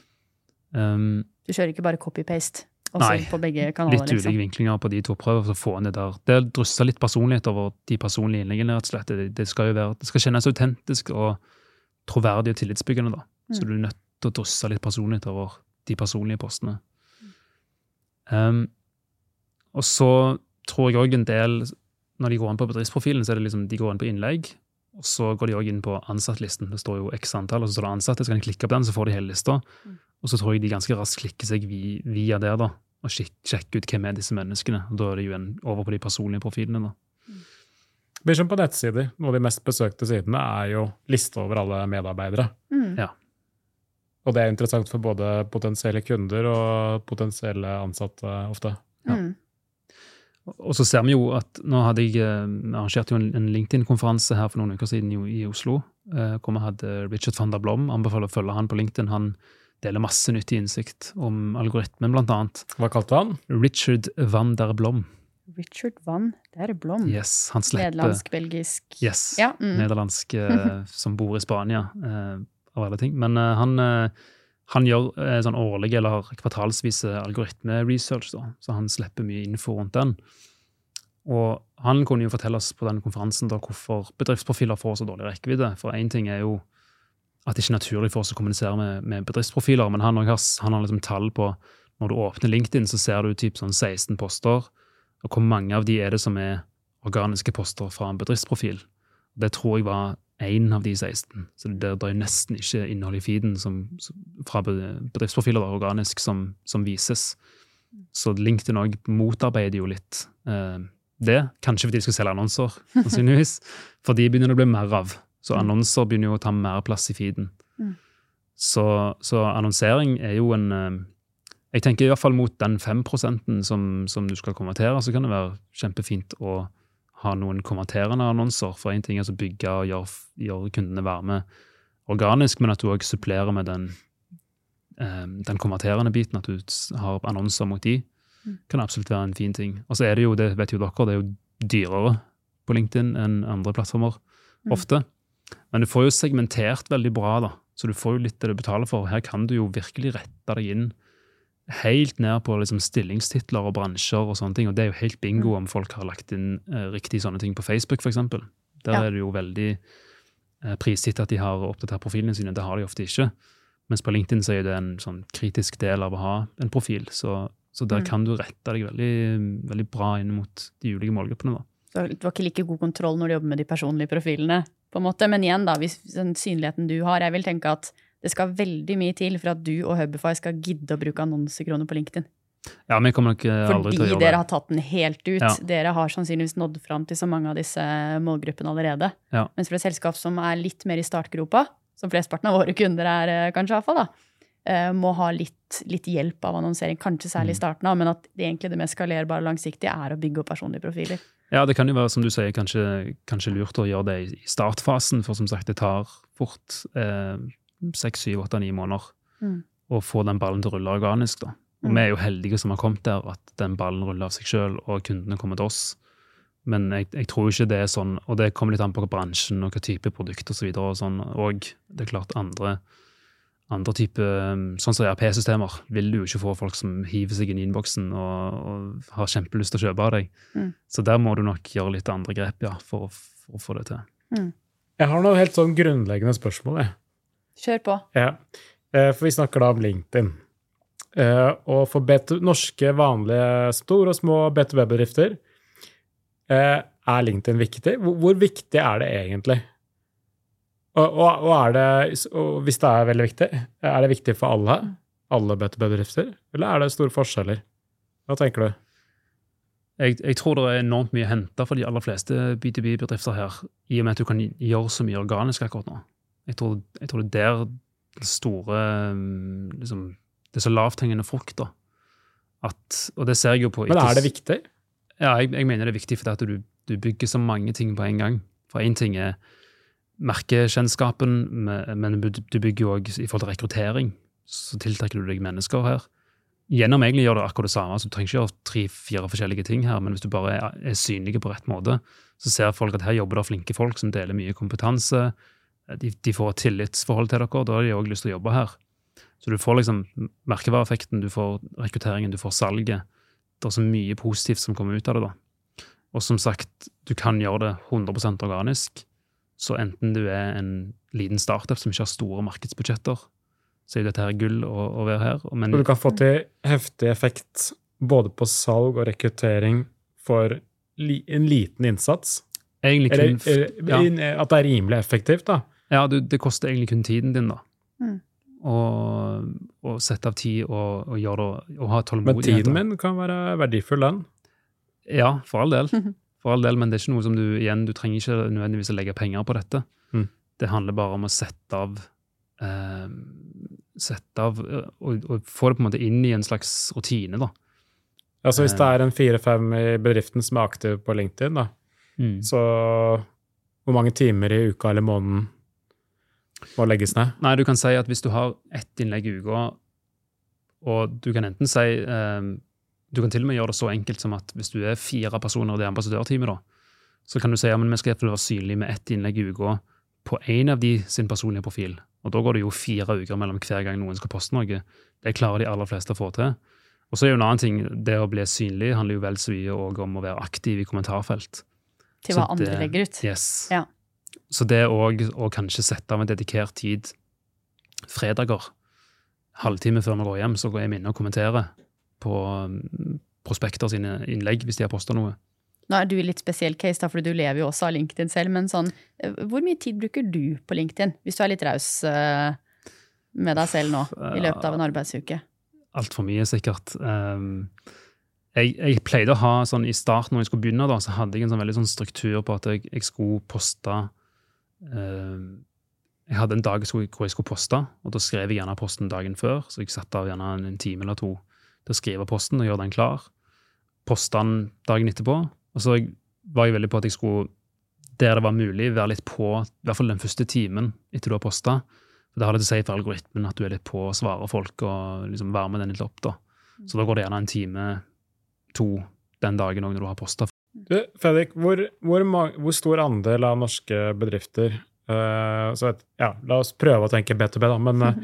Um, Du kjører ikke bare copy-paste Nei, på begge kanaler. litt ulike liksom. vinklinger på de to prøver, så få det der. Det er drysser litt personlighet over de personlige innleggene, rett og slett. Det, det skal jo være, det skal kjennes autentisk og troverdig og tillitsbyggende, da. Så Mm. du er nødt til å drysse litt personlighet over de personlige postene. Um, og så tror jeg òg en del, når de går inn på bedriftsprofilen, så er det liksom, de går inn på innlegg, og så går de òg inn på ansattlisten. Det står jo x antall, og så står det ansatte, så kan de klikke på den, så får de hele lista. Mm. Og så tror jeg de ganske raskt klikker seg via der, da, og sjekker ut hvem er disse menneskene. Og da er det jo en, over på de personlige profilene, da. Blir som på nettsider. Noen av de mest besøkte sidene er jo liste over alle medarbeidere. Mm. Ja. Og det er interessant for både potensielle kunder og potensielle ansatte ofte. Ja. Mm. Og så ser vi jo at nå hadde jeg eh, arrangert jo en, LinkedIn-konferanse her for noen uker siden i, Oslo, eh, hvor vi hadde Richard van der Blom. Anbefaler å følge han på LinkedIn. Han deler masse nyttig innsikt om algoritmen, blant annet. Hva kalte han? Richard van der Blom. Richard Van der Blom. Yes, han slipper Nederlandsk-belgisk Yes. Ja. Mm. nederlandsk eh, som bor i Spania, eh, av alle ting. Men han, han gjør eh, sånn årlig eller kvartalsvise algoritme-research, så han slipper mye info rundt den. Og han kunne jo fortelle oss på den konferansen da hvorfor bedriftsprofiler får så dårlig rekkevidde. For én ting er jo at det ikke er naturlig for oss å kommunisere med, med bedriftsprofiler, men han, har, han har liksom tall på Når du åpner LinkedIn, så ser du typ sånn 16 poster, og hvor mange av de er det som er organiske poster fra en bedriftsprofil. Det tror jeg var én av de 16. Så det, det er nesten ikke innhold i feeden som, fra bedriftsprofiler da, organisk som, som vises. Så LinkedIn òg motarbeider jo litt eh, det. Kanskje fordi de skal selge annonser, sannsynligvis. For de begynner det å bli mer av. Så annonser begynner jo å ta mer plass i feeden. Mm. Så, så annonsering er jo en eh, Jeg tenker i hvert fall mot den 5% som, som du skal konvertere, så kan det være kjempefint å ha noen konverterende annonser. For én ting er å bygge og gjøre, gjør kundene være med organisk, men at du òg supplerer med den, eh, den konverterende biten, at du har annonser mot de, Mm. kan absolutt være en fin ting. Og så er det jo, det vet jo dere, det er jo dyrere på LinkedIn enn andre plattformer, Mm. ofte. Men du får jo segmentert veldig bra, da. Så du får jo litt det du betaler for. Her kan du jo virkelig rette deg inn helt ned på liksom stillingstitler og bransjer og sånne ting. Og det er jo helt bingo om folk har lagt inn eh, riktig sånne ting på Facebook, f.eks. Der Ja. er det jo veldig eh, prisgitt at de har oppdatert profilene sine. Det har de ofte ikke. Mens på LinkedIn så er det en sånn kritisk del av å ha en profil. Så, så der Mm. kan du rette deg veldig, veldig bra inn mot de ulike målgruppene. da. Så du har ikke like god kontroll når du jobber med de personlige profilene. på en måte. Men igjen, da, hvis den synligheten du har Jeg vil tenke at det skal veldig mye til for at du og Hubify skal gidde å bruke annonsekroner på LinkedIn. Ja, vi kommer nok eh, aldri Fordi til å gjøre det. dere har tatt den helt ut. Ja. Dere har sannsynligvis nådd fram til så mange av disse målgruppene allerede. Ja. Mens for et selskap som er litt mer i startgropa, som flesteparten av våre kunder er, eh, kanskje iallfall, da, eh, må ha litt, litt hjelp av annonsering, kanskje særlig i Mm. starten av, men at det egentlig det mest skalerbare og langsiktige er å bygge opp personlige profiler. Ja, det kan jo være, som du sier, kanskje, kanskje lurt å gjøre det i startfasen, for som sagt, det tar fort eh, seks, syv, åtte, ni måneder Mm. å få den ballen til å rulle organisk. da. Og Mm. vi er jo heldige som har kommet der, at den ballen ruller av seg sjøl, og kundene kommer til oss. Men jeg, jeg, tror ikke det er sånn, og det kommer litt an på bransjen og hva type produkt osv. Og, sånn, og det er klart andre, andre type, Sånn som ERP-systemer vil du jo ikke få folk som hiver seg inn i innboksen og, og har kjempelyst til å kjøpe av deg. Mm. Så der må du nok gjøre litt andre grep ja, for, for å få det til. Mm. Jeg har noen helt sånn grunnleggende spørsmål. jeg. Kjør på. Ja. Eh, For vi snakker da om LinkedIn. Eh, Og for B2, norske vanlige store og små B2B-bedrifter eh, er LinkedIn viktig. Hvor, viktig er det egentlig? Og, og, og, er det, og hvis det er veldig viktig, er det viktig for alle? Alle B2B-bedrifter? Eller er det store forskjeller? Hva tenker du? Jeg, jeg tror det er enormt mye å hente for de aller fleste B2B-bedrifter her, i og med at du kan gjøre så mye organisk akkurat nå. Jeg tror, jeg tror det er der det store um, liksom, Det er så lavthengende frukt, da. At, og det ser jeg jo på Men er det viktig? Ja, jeg, jeg mener det er viktig fordi at du, du bygger så mange ting på en gang. For én ting er merkekjennskapen, men du, du bygger jo òg i forhold til rekruttering. Så tiltrekker du deg mennesker her. Gjennom egentlig gjør det akkurat det samme, så du trenger ikke gjøre tre-fire forskjellige ting her, men hvis du bare er, er synlig på rett måte, så ser folk at her jobber det flinke folk som deler mye kompetanse. De, de får et tillitsforhold til dere, og da har de òg lyst til å jobbe her. Så du får liksom merkevareeffekten, du får rekrutteringen, du får salget. Det er så mye positivt som kommer ut av det. da. Og som sagt, du kan gjøre det 100% organisk. Så enten du er en liten startup som ikke har store markedsbudsjetter, så er jo dette her gull å, å være her. Men, Så du kan få til heftig effekt både på salg og rekruttering for li, en liten innsats? egentlig kun, Eller, eller ja. at det er rimelig effektivt, da? Ja, du, det koster egentlig kun tiden din, da. Mm. Og, og sette av tid og, og gjøre det, og ha Men tiden min kan være verdifull, den. Ja, for all del. For all del, Men det er ikke noe som du igjen, du trenger ikke nødvendigvis å legge penger på dette. Mm. Det handler bare om å sette av eh, Sette av eh, og, og få det på en måte inn i en slags rutine, da. Altså Hvis Eh. det er en fire-fem i bedriften som er aktiv på LinkedIn, da, så hvor mange timer i uka eller måneden må legges ned? Nei, du kan si at hvis du har ett innlegg i uka, og du kan enten si eh, Du kan til og med gjøre det så enkelt som at hvis du er fire personer i det ambassadørteamet, da, så kan du si ja, men vi skal i hvert fall være synlige med ett innlegg i uka på én av de sin personlige profil. Og da går det jo fire uker mellom hver gang noen skal poste noe. Det klarer de aller fleste å få til. Og så er jo en annen ting, det å bli synlig handler jo vel så mye om å være aktiv i kommentarfelt. Til Så hva andre legger ut. Yes. Ja. Så det òg å kanskje sette av en dedikert tid fredager, halvtime før vi går hjem, så går jeg inne og kommenterer på mm, prospekter sine innlegg hvis de har posta noe. Nå er du i litt spesiell case, da, for du lever jo også av LinkedIn selv, men sånn, eh, hvor mye tid bruker du på LinkedIn, hvis du er litt raus eh, med deg selv nå, i løpet av en arbeidsuke? Altfor mye, sikkert. Um, jeg, jeg pleide å ha sånn i starten når jeg skulle begynne, da, så hadde jeg en sånn veldig sånn struktur på at jeg, jeg skulle poste Jeg hadde en dag hvor jeg skulle poste, og da skrev jeg gjerne posten dagen før. Så jeg satte av gjerne en, time eller to til å skrive posten og gjøre den klar. Poste den dagen etterpå. Og så var jeg veldig på at jeg skulle, der det var mulig, være litt på, i hvert fall den første timen etter du har posta. Det har det til å si for algoritmen at du er litt på å svare folk og liksom være med den litt opp. da. Så da går det gjerne en time, to, den dagen òg når du har posta. Du, Fredrik, hvor, hvor, hvor stor andel av norske bedrifter uh, så et, ja, La oss prøve å tenke B2B, da. Men eh,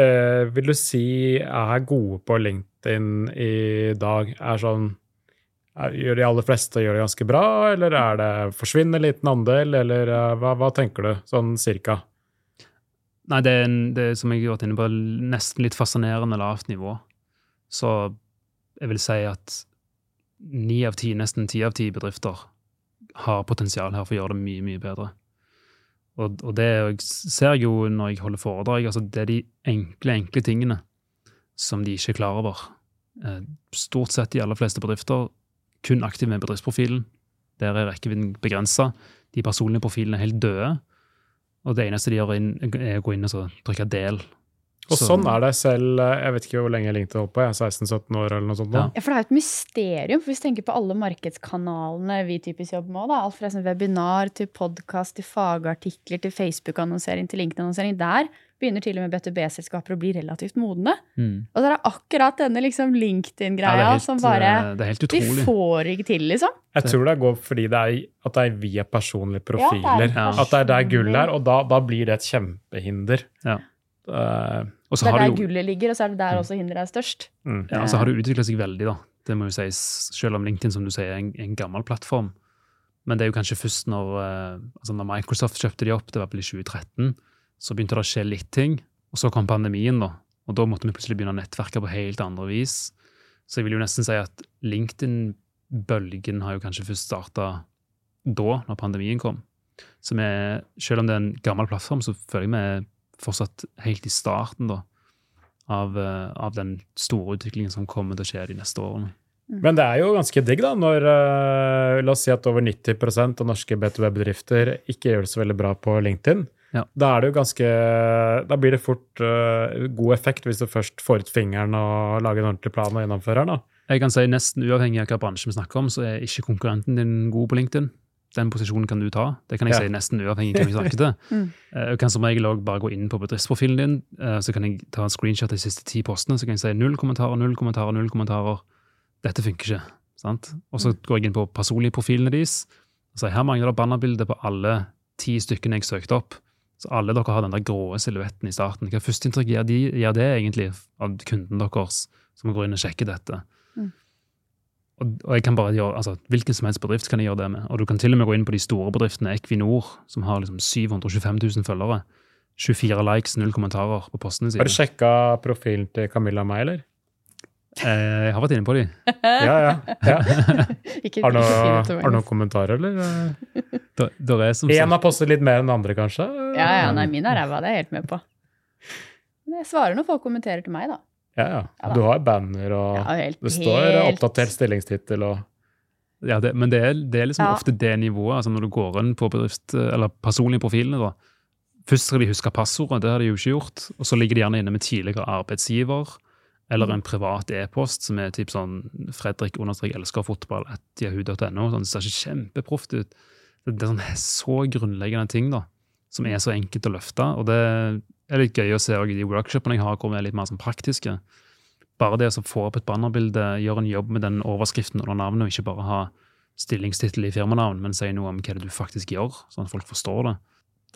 eh, vil du si er gode på LinkedIn i dag? Er sånn er, Gjør de aller fleste gjør det ganske bra, eller er det forsvinner liten andel, eller uh, hva, hva tenker du, sånn cirka? Nei, det er, en, det er som jeg har vært inne på, nesten litt fascinerende lavt nivå. Så jeg vil si at ni av ti, nesten ti av ti bedrifter har potensial her for å gjøre det mye, mye bedre. Og, og det jeg ser jeg jo når jeg holder foredrag, altså det er de enkle, enkle tingene som de ikke er klar over. Eh, Stort sett de aller fleste bedrifter kun aktive med bedriftsprofilen. Der er rekkevidden begrensa. De personlige profilene er helt døde. Og det eneste de gjør, er å gå inn og trykke 'del'. Og Så- sånn er det selv eh, Jeg vet ikke hvor lenge LinkedIn holdt på, jeg er 16-17 år eller noe sånt. Ja. Ja, for det er jo et mysterium. for Hvis vi tenker på alle markedskanalene vi typisk jobber med, da, alt fra sånn webinar til podkast til fagartikler til Facebook-annonsering til LinkedIn-annonsering, der begynner til og med B2B-selskaper å bli relativt modne. Mm. Og så er det akkurat denne liksom LinkedIn-greia er som bare De det er helt Vi får ikke til, liksom. Jeg tror det går fordi det er, at det er via personlige profiler. Ja, det er At det er der gullet er, og da, da blir det et kjempehinder. Ja. Eh, Og så Det er der jo gullet ligger, og så er det der Mm. også hinderet er størst. mm. Ja, så har det utvikla seg veldig, da. Det må jo sies, selv om LinkedIn som du sier, er en, en gammel plattform. Men det er jo kanskje først når, eh, altså når Microsoft kjøpte de opp, det var vel i 2013, så begynte det å skje litt ting. Og så kom pandemien, da. Og da måtte vi plutselig begynne å nettverke på helt andre vis. Så jeg vil jo nesten si at LinkedIn-bølgen har jo kanskje først starta da, når pandemien kom. Så vi, selv om det er en gammel plattform, så føler jeg vi er fortsatt helt i starten da, av, eh, av den store utviklingen som kommer til å skje de neste årene. Men det er jo ganske digg, da, når eh, La oss si at over 90% av norske B2B-bedrifter ikke gjør det så veldig bra på LinkedIn. Ja. Da er det jo ganske Da blir det fort uh, god effekt hvis du først får ut fingeren og lager en ordentlig plan og gjennomfører den. Jeg kan si Nesten uavhengig av hva bransje vi snakker om, så er ikke konkurrenten din god på LinkedIn. Den posisjonen kan du ta. Det kan jeg Ja. si nesten uavhengig av hvem vi snakker til. Mm. Eh, Jeg kan som regel også bare gå inn på bedriftsprofilen din, eh, så kan jeg ta en screenshot av de siste ti postene, så kan jeg si null kommentarer, null kommentarer, null kommentarer. Dette funker ikke. sant? Og så går jeg inn på personlige profilene deres. og sier her mangler det bannerbilde på alle ti stykkene jeg søkte opp. Så alle dere har den der grå silhuetten i starten. Hva førsteinntrykk gjør, de, gjør det egentlig av kunden deres, som går inn og sjekker dette? Og, og jeg kan bare gjøre, altså, Hvilken som helst bedrift kan jeg gjøre det med. Og du kan til og med gå inn på de store bedriftene, Equinor, som har liksom 725 000 følgere. 24 likes, null kommentarer på postene Har du sine. sjekka profilen til Camilla og meg, eller? Eh, jeg har vært inne på de. Ja, ja. ja. Har du noe, noen kommentarer, eller? Der, der er som Én har postet litt mer enn andre, kanskje? Ja, ja, nei, min er ræva, det er jeg helt med på. Men jeg svarer når folk kommenterer til meg, da. Ja, Ja ja. Du har banner, og Ja, helt, det står helt- oppdatert stillingstittel og ja, det, men det er, det er liksom Ja. ofte det nivået. altså Når du går inn på bedrift, eller personlige profilene, da. Først skal de huske passordet, det har de jo ikke gjort. Og så ligger de gjerne inne med tidligere arbeidsgiver. Eller en privat e-post som er typ sånn Fredrik understrek elsker fotball at yahoo.no. Sånn, det ser ikke kjempeproft ut. Det, det er sånn så grunnleggende ting da, som er så enkelt å løfte. Og det er litt gøy å se i de workshopene jeg har, hvor vi er litt mer sånn praktiske. Bare det å få opp et bannerbilde, gjøre en jobb med den overskriften under navnet, og ikke bare ha stillingstittel i firmanavn, men si noe om hva det du faktisk gjør, sånn at folk forstår det.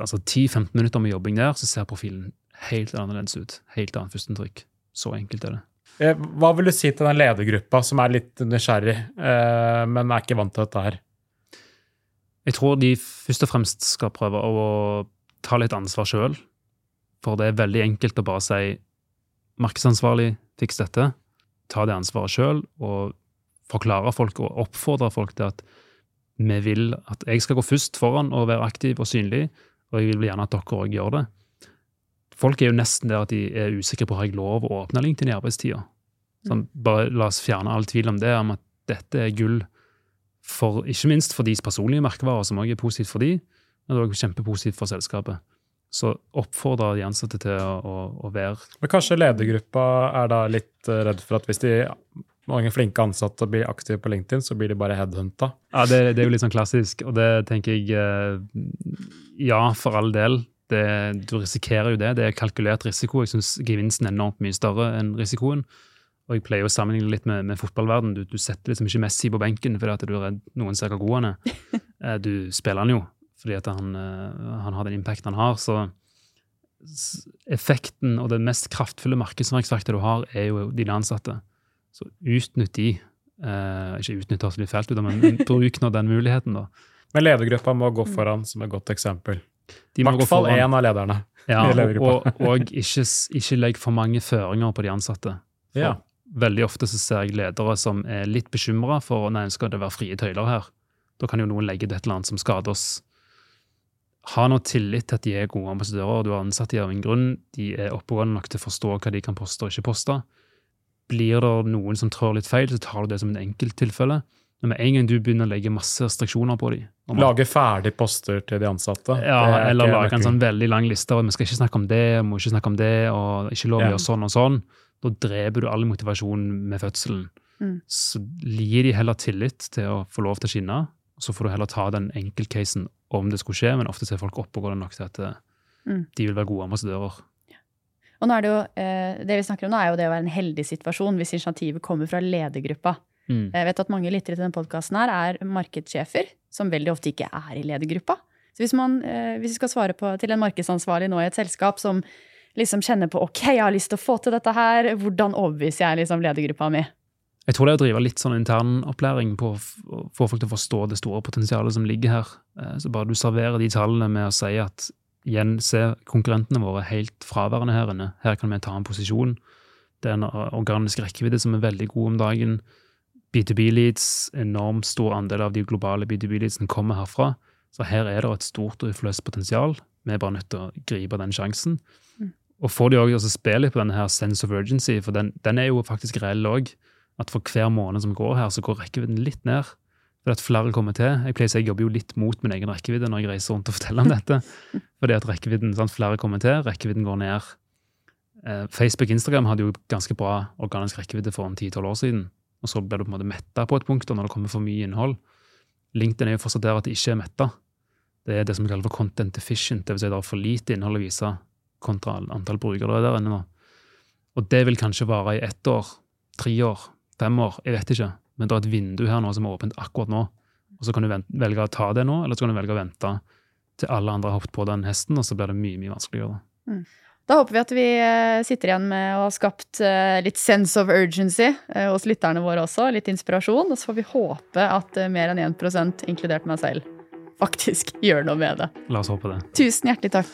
Altså 10-15 minutter med jobbing der, så ser profilen helt annerledes ut. Helt annet førsteinntrykk. Så enkelt er det. Eh, Hva vil du si til den ledergruppa som er litt nysgjerrig, eh, men er ikke vant til dette her? Jeg tror de først og fremst skal prøve å ta litt ansvar sjøl. For det er veldig enkelt å bare si markedsansvarlig, fiks dette. Ta det ansvaret sjøl og forklare folk og oppfordre folk til at vi vil at jeg skal gå først foran og være aktiv og synlig, og jeg vil gjerne at dere òg gjør det. Folk er jo nesten der at de er usikre på har jeg lov å åpne LinkedIn i arbeidstida. Sånn, bare la oss fjerne all tvil om det, om at dette er gull for, ikke minst for deres personlige merkevarer, som også er positivt for de, men det er også kjempepositivt for selskapet. Så oppfordrer de ansatte til å, å, å være Men kanskje ledergruppa er da litt eh, redd for at hvis de mange flinke ansatte blir aktive på LinkedIn, så blir de bare headhunta. Ja, det, det er jo litt sånn klassisk, og det tenker jeg eh, Ja, for all del. Det, du risikerer jo det. Det er kalkulert risiko. Jeg syns gevinsten er enormt mye større enn risikoen. Og jeg pleier å sammenligne litt med, med fotballverden. Du, du setter liksom ikke Messi på benken fordi at du er redd noen ser hvor god han er. Eh, Du spiller han jo fordi at han, eh, han har den impact han har. Så effekten og det mest kraftfulle markedsverktøyet du har, er jo dine ansatte. Så utnytt de. Eh, ikke utnytt oss litt fælt men bruk nå den muligheten, da. Men ledergruppa må gå foran som et godt eksempel. I hvert fall én av lederne. Ja, og, og ikke, ikke legg for mange føringer på de ansatte. For Ja. Veldig ofte så ser jeg ledere som er litt bekymra for nei, skal det være frie tøyler her. Da kan jo noen legge det et eller annet som skader oss. Ha nå tillit til at de er gode ambassadører, og du har ansatt de av en grunn. De er oppegående nok til å forstå hva de kan poste og ikke poste. Blir det noen som trår litt feil, så tar du det som et enkelttilfelle. Men med en gang du begynner å legge masse restriksjoner på dem Lage ferdig poster til de ansatte. ja, er eller lage en sånn veldig lang liste og vi skal ikke snakke om det, vi må ikke snakke om det, og ikke lov å Ja. gjøre sånn og sånn. Da dreper du all motivasjon med fødselen. Mm. Så gir de heller tillit til å få lov til å skinne, og så får du heller ta den enkeltcasen om det skulle skje, men ofte ser folk oppegående nok til at eh, Mm. de vil være gode ambassadører. Og nå er det jo, eh, det vi snakker om nå, er jo det å være en heldig situasjon hvis initiativet kommer fra ledergruppa. Mm. Jeg vet at mange lyttere til denne podkasten her er markedssjefer, som veldig ofte ikke er i ledergruppa. Så hvis, man, eh, hvis vi skal svare på, til en markedsansvarlig nå i et selskap som liksom kjenner på ok, jeg har lyst til å få til dette her, hvordan overbeviser jeg liksom ledergruppa mi? Jeg tror det er å drive litt sånn internopplæring på å få folk til å forstå det store potensialet som ligger her. Eh, Så bare du serverer de tallene med å si at igjen, se konkurrentene våre helt fraværende her inne. Her kan vi ta en posisjon. Det er en organisk rekkevidde som er veldig god om dagen. B2B-leads, enormt stor andel av de globale B2B-leadsene kommer herfra. Så her er det et stort og uforløst potensial. Vi er bare nødt til å gripe den sjansen. Og får de også spille litt på denne her sense of urgency, for den, den er jo faktisk reell òg. At for hver måned som går her, så går rekkevidden litt ned. For at flere kommer til. Jeg pleier å si jeg jobber jo litt mot min egen rekkevidde når jeg reiser rundt og forteller om dette. Fordi at rekkevidden, sant, flere kommer til, rekkevidden går ned. Facebook og Instagram hadde jo ganske bra organisk rekkevidde for en 10-12 år siden. Og så blir du på en måte metta på et punkt og når det kommer for mye innhold. LinkedIn er jo fortsatt der at det ikke er metta. Det er det som vi kaller for content deficient, dvs. Si det er for lite innhold å vise kontra antall brukere der inne nå. Og det vil kanskje vare i ett år, tre år, fem år, jeg vet ikke. Men det er et vindu her nå som er åpent akkurat nå. Og så kan du velge å ta det nå, eller så kan du velge å vente til alle andre har hoppet på den hesten, og så blir det mye, mye vanskeligere. Da håper vi at vi eh, sitter igjen med å ha skapt eh, litt sense of urgency eh, hos lytterne våre også. Litt inspirasjon. Og så får vi håpe at mer enn 1 inkludert meg selv, faktisk gjør noe med det. La oss håpe det. Tusen hjertelig takk,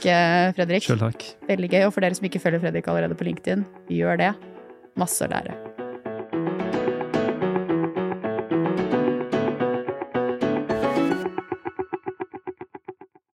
Fredrik. Selv takk. Veldig gøy. Og for dere som ikke følger Fredrik allerede på LinkedIn, gjør det. Masse å lære.